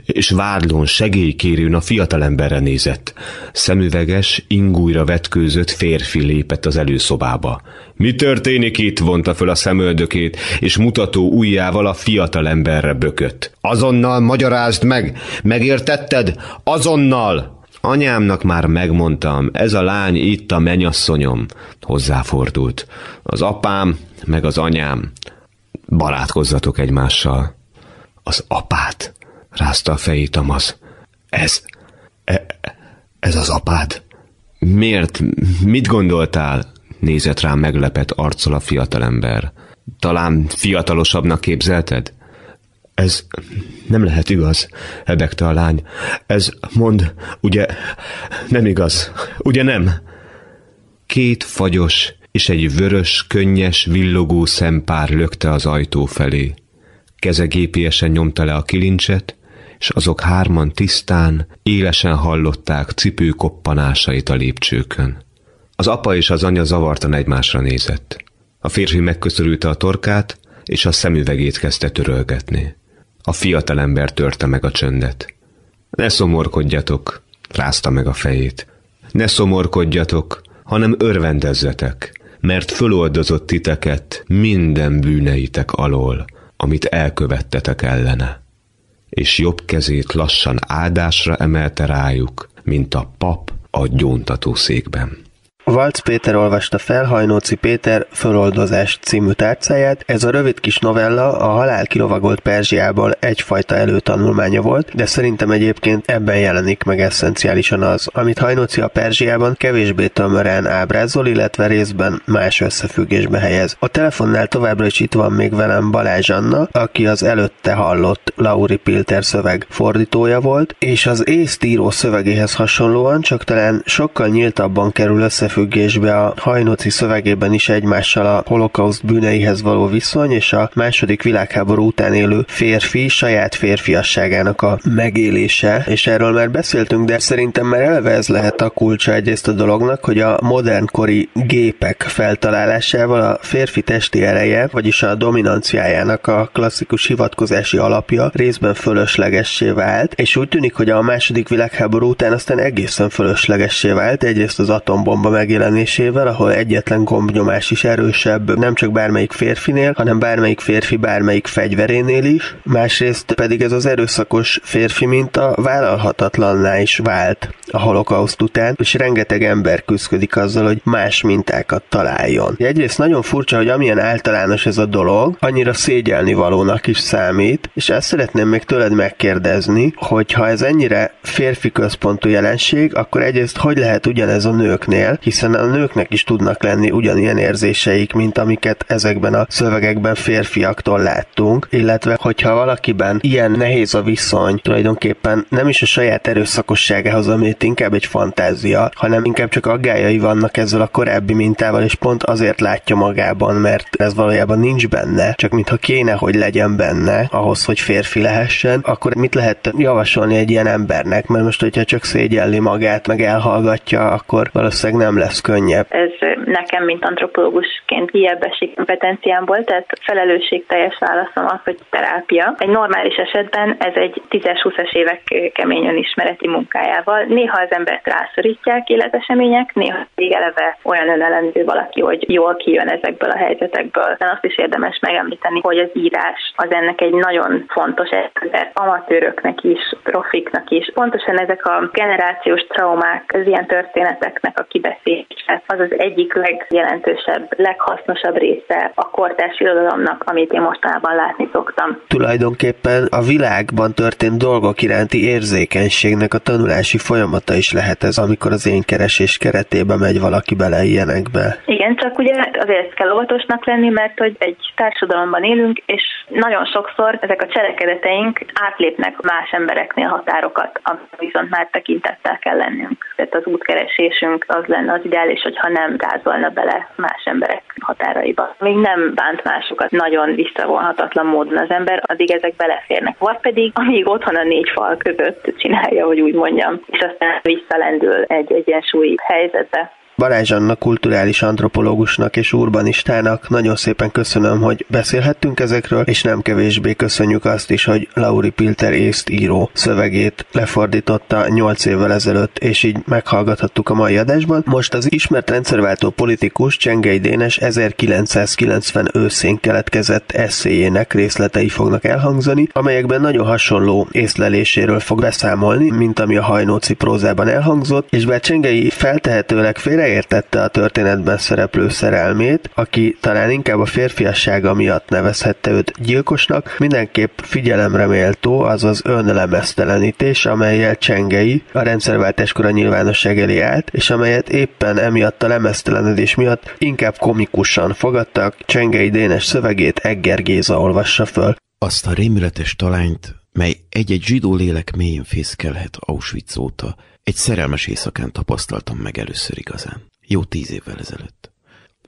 és vádlón, segélykérőn a fiatalemberre nézett. Szemüveges, ingújra vetkőzött férfi lépett az előszobába. Mi történik itt? vonta föl a szemöldökét, és mutató ujjával a fiatalemberre bökött. Azonnal magyarázd meg! Megértetted? Azonnal! Anyámnak már megmondtam, ez a lány itt a menyasszonyom, hozzáfordult. Az apám, meg az anyám. Barátkozzatok egymással. Az apát, rázta a fejét Tamaz. Ez, e, ez az apád? Miért? Mit gondoltál? Nézett rám meglepett arccal a fiatalember. Talán fiatalosabbnak képzelted? Ez nem lehet igaz, hebegte a lány. Ez, mond, ugye, nem igaz, ugye nem? Két fagyos és egy vörös, könnyes, villogó szempár lökte az ajtó felé. Keze gépiesen nyomta le a kilincset, és azok hárman tisztán, élesen hallották cipő koppanásait a lépcsőkön. Az apa és az anya zavartan egymásra nézett. A férfi megköszörülte a torkát, és a szemüvegét kezdte törölgetni. A fiatalember törte meg a csöndet. Ne szomorkodjatok, rázta meg a fejét. Ne szomorkodjatok, hanem örvendezzetek, mert föloldozott titeket minden bűneitek alól, amit elkövettetek ellene. És jobb kezét lassan áldásra emelte rájuk, mint a pap a gyóntató székben. Valc Péter olvasta fel Hajnóci Péter Föloldozás című tárcáját. Ez a rövid kis novella a halál kilovagolt Perzsiából egyfajta előtanulmánya volt, de szerintem egyébként ebben jelenik meg eszenciálisan az, amit Hajnóci a Perzsiában kevésbé tömören ábrázol, illetve részben más összefüggésbe helyez. A telefonnál továbbra is itt van még velem Balázs Anna, aki az előtte hallott Lauri Pilter szöveg fordítója volt, és az észtíró szövegéhez hasonlóan csak talán sokkal nyíltabban kerül összefüggésbe összefüggésbe a hajnoci szövegében is egymással a holokauszt bűneihez való viszony és a második világháború után élő férfi saját férfiasságának a megélése, és erről már beszéltünk, de szerintem már eleve ez lehet a kulcsa egyrészt a dolognak, hogy a modernkori gépek feltalálásával a férfi testi ereje, vagyis a dominanciájának a klasszikus hivatkozási alapja részben fölöslegessé vált, és úgy tűnik, hogy a második világháború után aztán egészen fölöslegessé vált, egyrészt az atombomba meg megjelenésével, ahol egyetlen gombnyomás is erősebb nem csak bármelyik férfinél, hanem bármelyik férfi bármelyik fegyverénél is. Másrészt pedig ez az erőszakos férfi minta vállalhatatlanná is vált a holokauszt után, és rengeteg ember küzdik azzal, hogy más mintákat találjon. Egyrészt nagyon furcsa, hogy amilyen általános ez a dolog, annyira szégyelni valónak is számít, és ezt szeretném még tőled megkérdezni, hogy ha ez ennyire férfi központú jelenség, akkor egyrészt hogy lehet ugyanez a nőknél, hisz hiszen a nőknek is tudnak lenni ugyanilyen érzéseik, mint amiket ezekben a szövegekben férfiaktól láttunk, illetve hogyha valakiben ilyen nehéz a viszony, tulajdonképpen nem is a saját erőszakosságához, amit inkább egy fantázia, hanem inkább csak aggájai vannak ezzel a korábbi mintával, és pont azért látja magában, mert ez valójában nincs benne, csak mintha kéne, hogy legyen benne, ahhoz, hogy férfi lehessen, akkor mit lehet javasolni egy ilyen embernek? Mert most, hogyha csak szégyelli magát, meg elhallgatja, akkor valószínűleg nem lesz könnyebb. Ez nekem, mint antropológusként esik kompetenciámból, tehát felelősségteljes válaszom az, hogy terápia. Egy normális esetben ez egy 10-20-as évek kemény önismereti munkájával. Néha az embert rászorítják életesemények, néha pedig eleve olyan önelendő valaki, hogy jól kijön ezekből a helyzetekből. De azt is érdemes megemlíteni, hogy az írás az ennek egy nagyon fontos eszköze amatőröknek is, profiknak is. Pontosan ezek a generációs traumák, az ilyen történeteknek a kibeszélése, az az egyik legjelentősebb, leghasznosabb része a kortárs irodalomnak, amit én mostanában látni szoktam. Tulajdonképpen a világban történt dolgok iránti érzékenységnek a tanulási folyamata is lehet ez, amikor az én keresés keretébe megy valaki bele ilyenekbe. Igen, csak ugye azért kell óvatosnak lenni, mert hogy egy társadalomban élünk, és nagyon sokszor ezek a cselekedeteink átlépnek más embereknél határokat, amit viszont már tekintettel kell lennünk. Tehát az útkeresésünk az lenne az ideális, hogyha nem gázolna bele más emberek határaiba. Még nem bánt másokat nagyon visszavonhatatlan módon az ember, addig ezek beleférnek. Vagy pedig, amíg otthon a négy fal között csinálja, hogy úgy mondjam, és aztán visszalendül egy egyensúlyi helyzetbe. Balázs Anna kulturális antropológusnak és urbanistának nagyon szépen köszönöm, hogy beszélhettünk ezekről, és nem kevésbé köszönjük azt is, hogy Lauri Pilter észt író szövegét lefordította 8 évvel ezelőtt, és így meghallgathattuk a mai adásban. Most az ismert rendszerváltó politikus Csengei Dénes 1990 őszén keletkezett eszéjének részletei fognak elhangzani, amelyekben nagyon hasonló észleléséről fog beszámolni, mint ami a hajnóci prózában elhangzott, és bár Csengei feltehetőleg félre félreértette a történetben szereplő szerelmét, aki talán inkább a férfiassága miatt nevezhette őt gyilkosnak, mindenképp figyelemre méltó az az önlemeztelenítés, amelyel Csengei a rendszerváltáskor a nyilvánosság elé állt, és amelyet éppen emiatt a lemeztelenedés miatt inkább komikusan fogadtak, Csengei Dénes szövegét Egger Géza olvassa föl. Azt a rémületes talányt, mely egy-egy zsidó lélek mélyén fészkelhet Auschwitz óta, egy szerelmes éjszakán tapasztaltam meg először igazán. Jó tíz évvel ezelőtt.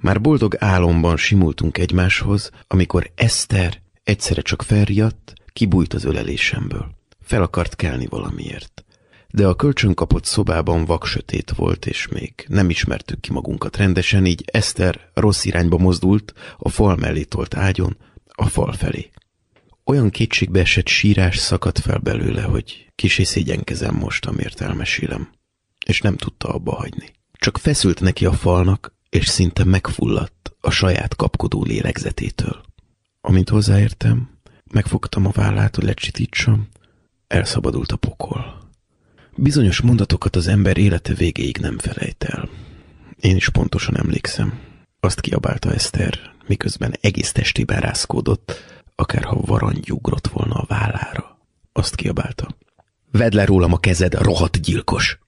Már boldog álomban simultunk egymáshoz, amikor Eszter egyszerre csak felriadt, kibújt az ölelésemből. Fel akart kelni valamiért. De a kölcsön kapott szobában vak sötét volt, és még nem ismertük ki magunkat rendesen, így Eszter rossz irányba mozdult, a fal mellé tolt ágyon, a fal felé. Olyan kétségbe esett sírás szakadt fel belőle, hogy kisé szégyenkezem most, amért elmesélem. És nem tudta abba hagyni. Csak feszült neki a falnak, és szinte megfulladt a saját kapkodó lélegzetétől. Amint hozzáértem, megfogtam a vállát, hogy lecsitítsam, elszabadult a pokol. Bizonyos mondatokat az ember élete végéig nem felejt el. Én is pontosan emlékszem. Azt kiabálta Eszter, miközben egész testében rászkódott, akárha varangy ugrott volna a vállára. Azt kiabálta. Vedd le rólam a kezed, rohadt gyilkos!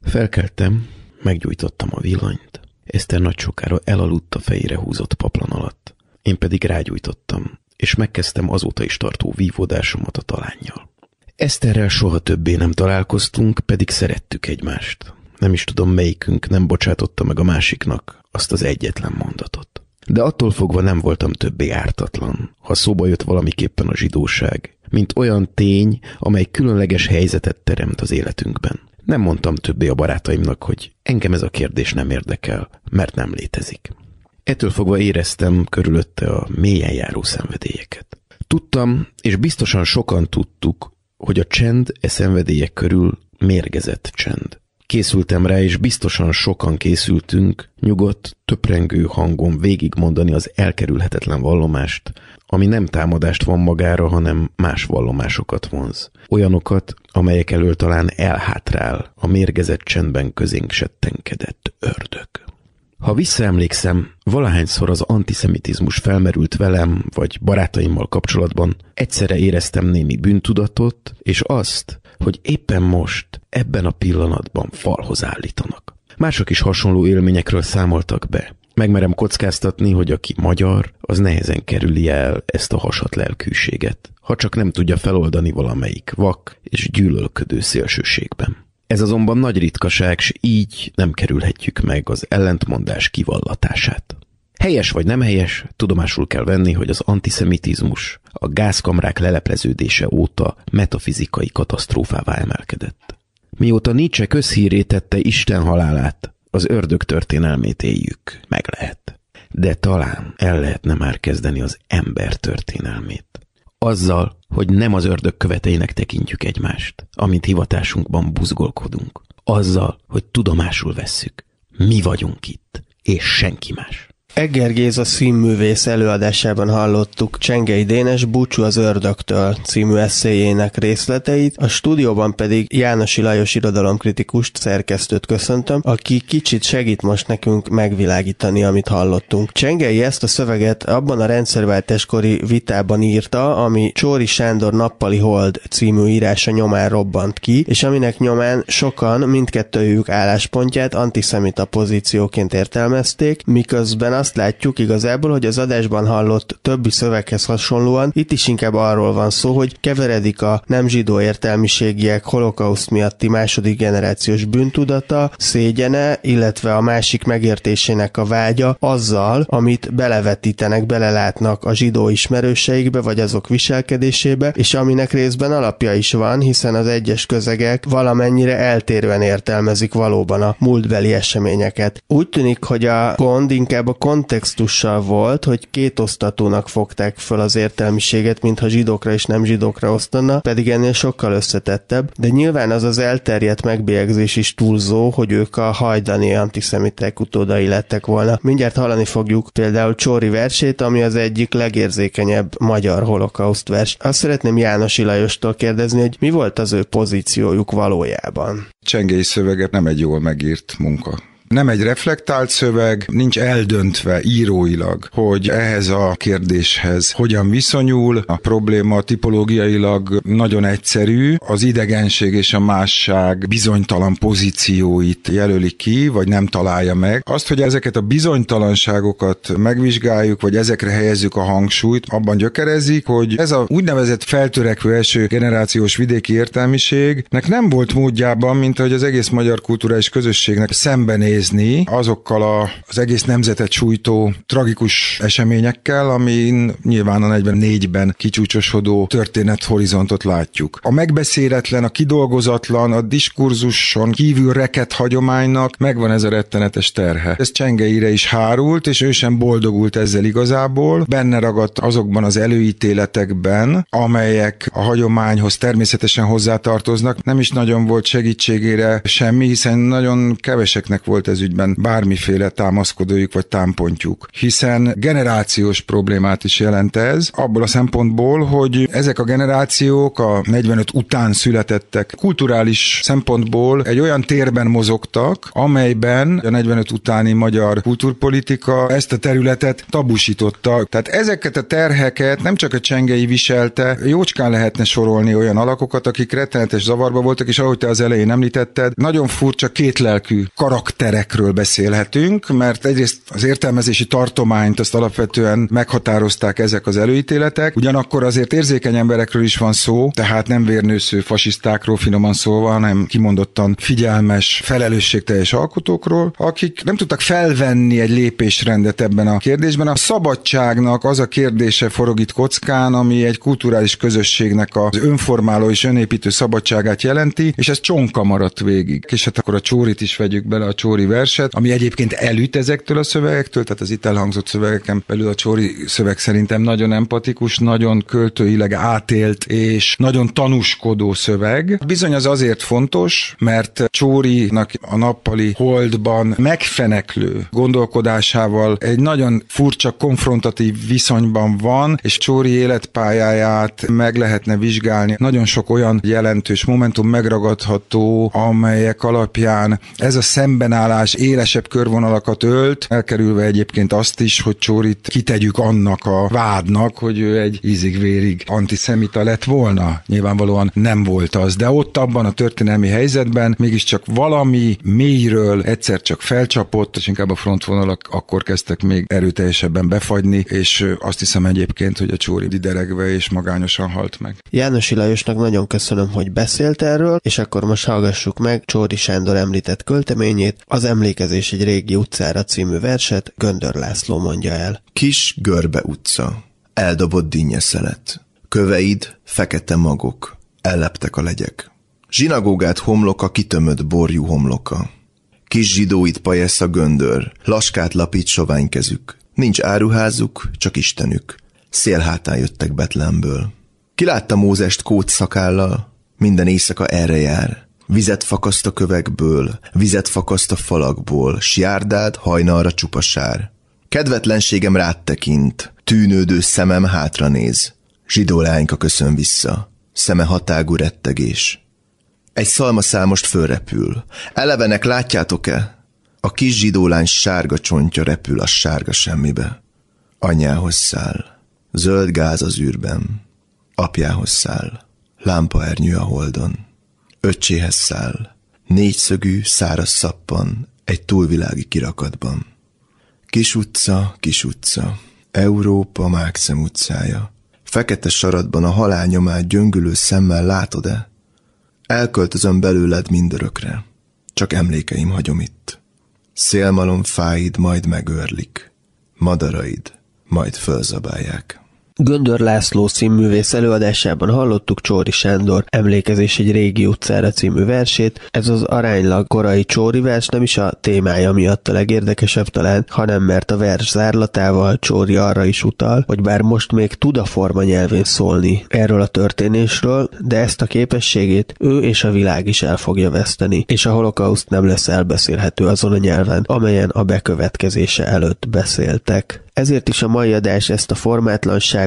Felkeltem, meggyújtottam a villanyt. Eszter nagy sokára elaludt a fejére húzott paplan alatt. Én pedig rágyújtottam, és megkezdtem azóta is tartó vívódásomat a talányjal. Eszterrel soha többé nem találkoztunk, pedig szerettük egymást. Nem is tudom, melyikünk nem bocsátotta meg a másiknak azt az egyetlen mondatot. De attól fogva nem voltam többé ártatlan, ha szóba jött valamiképpen a zsidóság, mint olyan tény, amely különleges helyzetet teremt az életünkben. Nem mondtam többé a barátaimnak, hogy engem ez a kérdés nem érdekel, mert nem létezik. Ettől fogva éreztem körülötte a mélyen járó szenvedélyeket. Tudtam, és biztosan sokan tudtuk, hogy a csend e szenvedélyek körül mérgezett csend. Készültem rá, és biztosan sokan készültünk nyugodt, töprengő hangon végigmondani az elkerülhetetlen vallomást, ami nem támadást van magára, hanem más vallomásokat vonz. Olyanokat, amelyek elől talán elhátrál a mérgezett csendben közénk settenkedett ördög. Ha visszaemlékszem, valahányszor az antiszemitizmus felmerült velem, vagy barátaimmal kapcsolatban, egyszerre éreztem némi bűntudatot, és azt, hogy éppen most, ebben a pillanatban falhoz állítanak. Mások is hasonló élményekről számoltak be. Megmerem kockáztatni, hogy aki magyar, az nehezen kerüli el ezt a hasat lelkűséget, ha csak nem tudja feloldani valamelyik vak és gyűlölködő szélsőségben. Ez azonban nagy ritkaság, s így nem kerülhetjük meg az ellentmondás kivallatását. Helyes vagy nem helyes, tudomásul kell venni, hogy az antiszemitizmus a gázkamrák lelepleződése óta metafizikai katasztrófává emelkedett. Mióta Nietzsche közhíré tette Isten halálát, az ördög történelmét éljük, meg lehet. De talán el lehetne már kezdeni az ember történelmét. Azzal, hogy nem az ördög követeinek tekintjük egymást, amint hivatásunkban buzgolkodunk. Azzal, hogy tudomásul vesszük. Mi vagyunk itt, és senki más. Egger Géza színművész előadásában hallottuk Csengei Dénes Búcsú az ördögtől című eszéjének részleteit, a stúdióban pedig Jánosi Lajos irodalomkritikust, szerkesztőt köszöntöm, aki kicsit segít most nekünk megvilágítani, amit hallottunk. Csengei ezt a szöveget abban a rendszerváltáskori vitában írta, ami Csóri Sándor Nappali Hold című írása nyomán robbant ki, és aminek nyomán sokan mindkettőjük álláspontját antiszemita pozícióként értelmezték, miközben azt látjuk igazából, hogy az adásban hallott többi szöveghez hasonlóan itt is inkább arról van szó, hogy keveredik a nem zsidó értelmiségiek holokauszt miatti második generációs bűntudata, szégyene, illetve a másik megértésének a vágya azzal, amit belevetítenek, belelátnak a zsidó ismerőseikbe, vagy azok viselkedésébe, és aminek részben alapja is van, hiszen az egyes közegek valamennyire eltérően értelmezik valóban a múltbeli eseményeket. Úgy tűnik, hogy a gond inkább a kontextussal volt, hogy két osztatónak fogták föl az értelmiséget, mintha zsidókra és nem zsidókra osztana, pedig ennél sokkal összetettebb, de nyilván az az elterjedt megbélyegzés is túlzó, hogy ők a hajdani antiszemitek utódai lettek volna. Mindjárt hallani fogjuk például Csóri versét, ami az egyik legérzékenyebb magyar holokauszt vers. Azt szeretném János Ilajostól kérdezni, hogy mi volt az ő pozíciójuk valójában? Csengély szövege nem egy jól megírt munka nem egy reflektált szöveg, nincs eldöntve íróilag, hogy ehhez a kérdéshez hogyan viszonyul. A probléma tipológiailag nagyon egyszerű, az idegenség és a másság bizonytalan pozícióit jelöli ki, vagy nem találja meg. Azt, hogy ezeket a bizonytalanságokat megvizsgáljuk, vagy ezekre helyezzük a hangsúlyt, abban gyökerezik, hogy ez a úgynevezett feltörekvő első generációs vidéki értelmiségnek nem volt módjában, mint hogy az egész magyar kulturális közösségnek szembenéz nézni azokkal a, az egész nemzetet sújtó tragikus eseményekkel, amin nyilván a 44-ben kicsúcsosodó történethorizontot látjuk. A megbeszéletlen, a kidolgozatlan, a diskurzuson kívül reket hagyománynak megvan ez a rettenetes terhe. Ez Csengeire is hárult, és ő sem boldogult ezzel igazából. Benne ragadt azokban az előítéletekben, amelyek a hagyományhoz természetesen hozzátartoznak. Nem is nagyon volt segítségére semmi, hiszen nagyon keveseknek volt ez ügyben bármiféle támaszkodójuk vagy támpontjuk, hiszen generációs problémát is jelent ez, abból a szempontból, hogy ezek a generációk a 45 után születettek kulturális szempontból egy olyan térben mozogtak, amelyben a 45 utáni magyar kulturpolitika ezt a területet tabusította. Tehát ezeket a terheket nem csak a csengei viselte, jócskán lehetne sorolni olyan alakokat, akik rettenetes zavarba voltak, és ahogy te az elején említetted, nagyon furcsa kétlelkű karakterek emberekről beszélhetünk, mert egyrészt az értelmezési tartományt azt alapvetően meghatározták ezek az előítéletek, ugyanakkor azért érzékeny emberekről is van szó, tehát nem vérnősző fasisztákról finoman szólva, hanem kimondottan figyelmes, felelősségteljes alkotókról, akik nem tudtak felvenni egy lépésrendet ebben a kérdésben. A szabadságnak az a kérdése forog itt kockán, ami egy kulturális közösségnek az önformáló és önépítő szabadságát jelenti, és ez csonka maradt végig. És hát akkor a csórit is vegyük bele, a csóri verset, ami egyébként elüt ezektől a szövegektől, tehát az itt elhangzott szövegeken belül a Csóri szöveg szerintem nagyon empatikus, nagyon költőileg átélt és nagyon tanúskodó szöveg. Bizony az azért fontos, mert Csórinak a nappali holdban megfeneklő gondolkodásával egy nagyon furcsa konfrontatív viszonyban van, és Csóri életpályáját meg lehetne vizsgálni. Nagyon sok olyan jelentős momentum megragadható, amelyek alapján ez a szembenállás más élesebb körvonalakat ölt, elkerülve egyébként azt is, hogy Csórit kitegyük annak a vádnak, hogy ő egy ízig-vérig antiszemita lett volna. Nyilvánvalóan nem volt az, de ott abban a történelmi helyzetben mégiscsak valami mélyről egyszer csak felcsapott, és inkább a frontvonalak akkor kezdtek még erőteljesebben befagyni, és azt hiszem egyébként, hogy a Csóri dideregve és magányosan halt meg. János Lajosnak nagyon köszönöm, hogy beszélt erről, és akkor most hallgassuk meg Csóri Sándor említett költeményét, az Emlékezés egy régi utcára című verset Göndör László mondja el. Kis görbe utca, eldobott dinnyeszelet, köveid, fekete magok, elleptek a legyek. Zsinagógát homloka kitömött borjú homloka. Kis zsidóit pajesz a göndör, laskát lapít sovány kezük. Nincs áruházuk, csak istenük. Szélhátán jöttek Betlemből. Kilátta Mózest kót szakállal, minden éjszaka erre jár. Vizet fakaszt a kövekből, vizet fakaszt a falakból, s járdád hajnalra csupasár. Kedvetlenségem rád tekint, tűnődő szemem hátra néz. Zsidó lányka köszön vissza, szeme hatágú rettegés. Egy szalmaszál most fölrepül. Elevenek, látjátok-e? A kis zsidólány sárga csontja repül a sárga semmibe. Anyához száll. Zöld gáz az űrben. Apjához száll. Lámpaernyő a holdon. Öccséhez száll. Négyszögű, száraz szappan, egy túlvilági kirakatban. Kis utca, kis utca. Európa Mákszem utcája. Fekete saratban a halálnyomát gyöngülő szemmel látod-e? Elköltözöm belőled mindörökre. Csak emlékeim hagyom itt. Szélmalom fáid majd megörlik. Madaraid majd fölzabálják. Göndör László színművész előadásában hallottuk Csóri Sándor Emlékezés egy régi utcára című versét. Ez az aránylag korai Csóri vers nem is a témája miatt a legérdekesebb talán, hanem mert a vers zárlatával Csóri arra is utal, hogy bár most még tud a forma nyelvén szólni erről a történésről, de ezt a képességét ő és a világ is el fogja veszteni, és a holokauszt nem lesz elbeszélhető azon a nyelven, amelyen a bekövetkezése előtt beszéltek. Ezért is a mai adás ezt a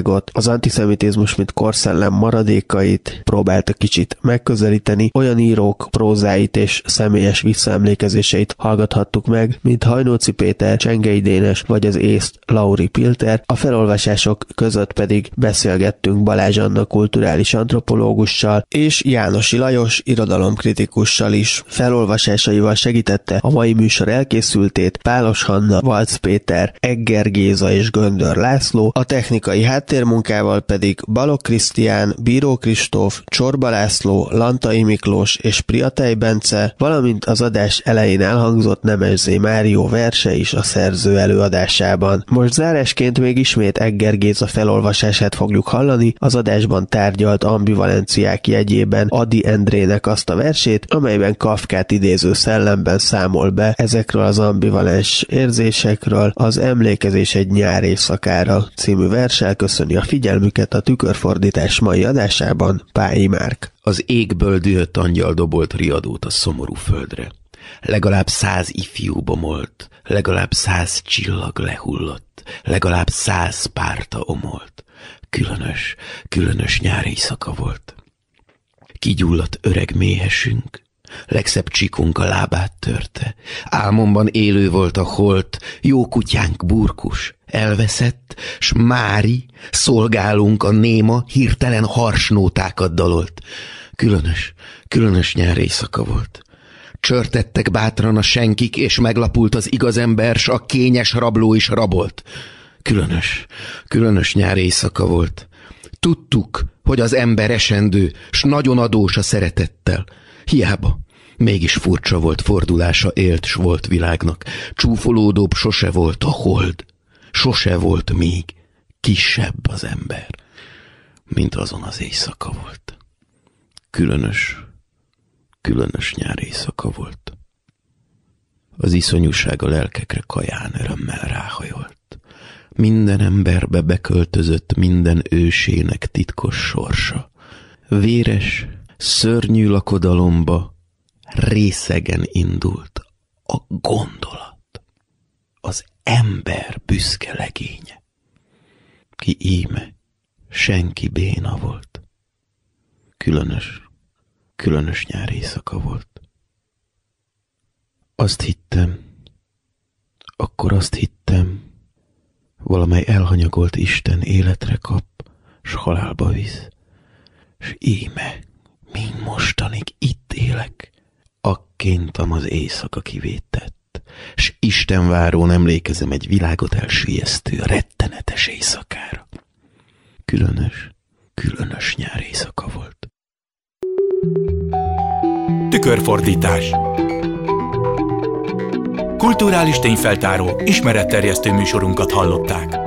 formátlanságot, az antiszemitizmus, mint korszellem maradékait próbálta kicsit megközelíteni, olyan írók prózáit és személyes visszaemlékezéseit hallgathattuk meg, mint Hajnóci Péter, Csengei Dénes vagy az észt Lauri Pilter, a felolvasások között pedig beszélgettünk Balázs Anna kulturális antropológussal és Jánosi Lajos irodalomkritikussal is. Felolvasásaival segítette a mai műsor elkészültét Pálos Hanna, Valc Péter, Egger Géza és Göndör László, a technikai háttérmunkával pedig Balog Krisztián, Bíró Kristóf, Csorba László, Lantai Miklós és Priatej Bence, valamint az adás elején elhangzott Nemezzé Márió verse is a szerző előadásában. Most zárásként még ismét Egger Géza felolvasását fogjuk hallani, az adásban tárgyalt ambivalenciák jegyében Adi Endrének azt a versét, amelyben Kafkát idéző szellemben számol be ezekről az ambivalens érzésekről, az emlékezés egy nyár éjszakára című versel köszöni a figyelmüket a tükörfordítás mai adásában Pályi Márk. Az égből dühött angyal dobolt riadót a szomorú földre. Legalább száz ifjú bomolt, legalább száz csillag lehullott, legalább száz párta omolt. Különös, különös nyári éjszaka volt. Kigyulladt öreg méhesünk, legszebb csikunk a lábát törte. Álmomban élő volt a holt, jó kutyánk burkus, elveszett, s Mári, szolgálunk a néma, hirtelen harsnótákat dalolt. Különös, különös nyár éjszaka volt. Csörtettek bátran a senkik, és meglapult az igaz ember, s a kényes rabló is rabolt. Különös, különös nyár éjszaka volt. Tudtuk, hogy az ember esendő, s nagyon adós a szeretettel. Hiába, Mégis furcsa volt fordulása élt s volt világnak. Csúfolódóbb sose volt a hold. Sose volt még kisebb az ember, mint azon az éjszaka volt. Különös, különös nyár éjszaka volt. Az iszonyúság a lelkekre kaján örömmel ráhajolt. Minden emberbe beköltözött minden ősének titkos sorsa. Véres, szörnyű lakodalomba részegen indult a gondolat, az ember büszke legénye, ki íme senki béna volt. Különös, különös nyári éjszaka volt. Azt hittem, akkor azt hittem, valamely elhanyagolt Isten életre kap, s halálba visz. S íme, mind mostanig itt élek, akkéntam az éjszaka kivétett, s Isten várón emlékezem egy világot elsüllyesztő, rettenetes éjszakára. Különös, különös nyár éjszaka volt. Tükörfordítás Kulturális tényfeltáró, ismeretterjesztő műsorunkat hallották.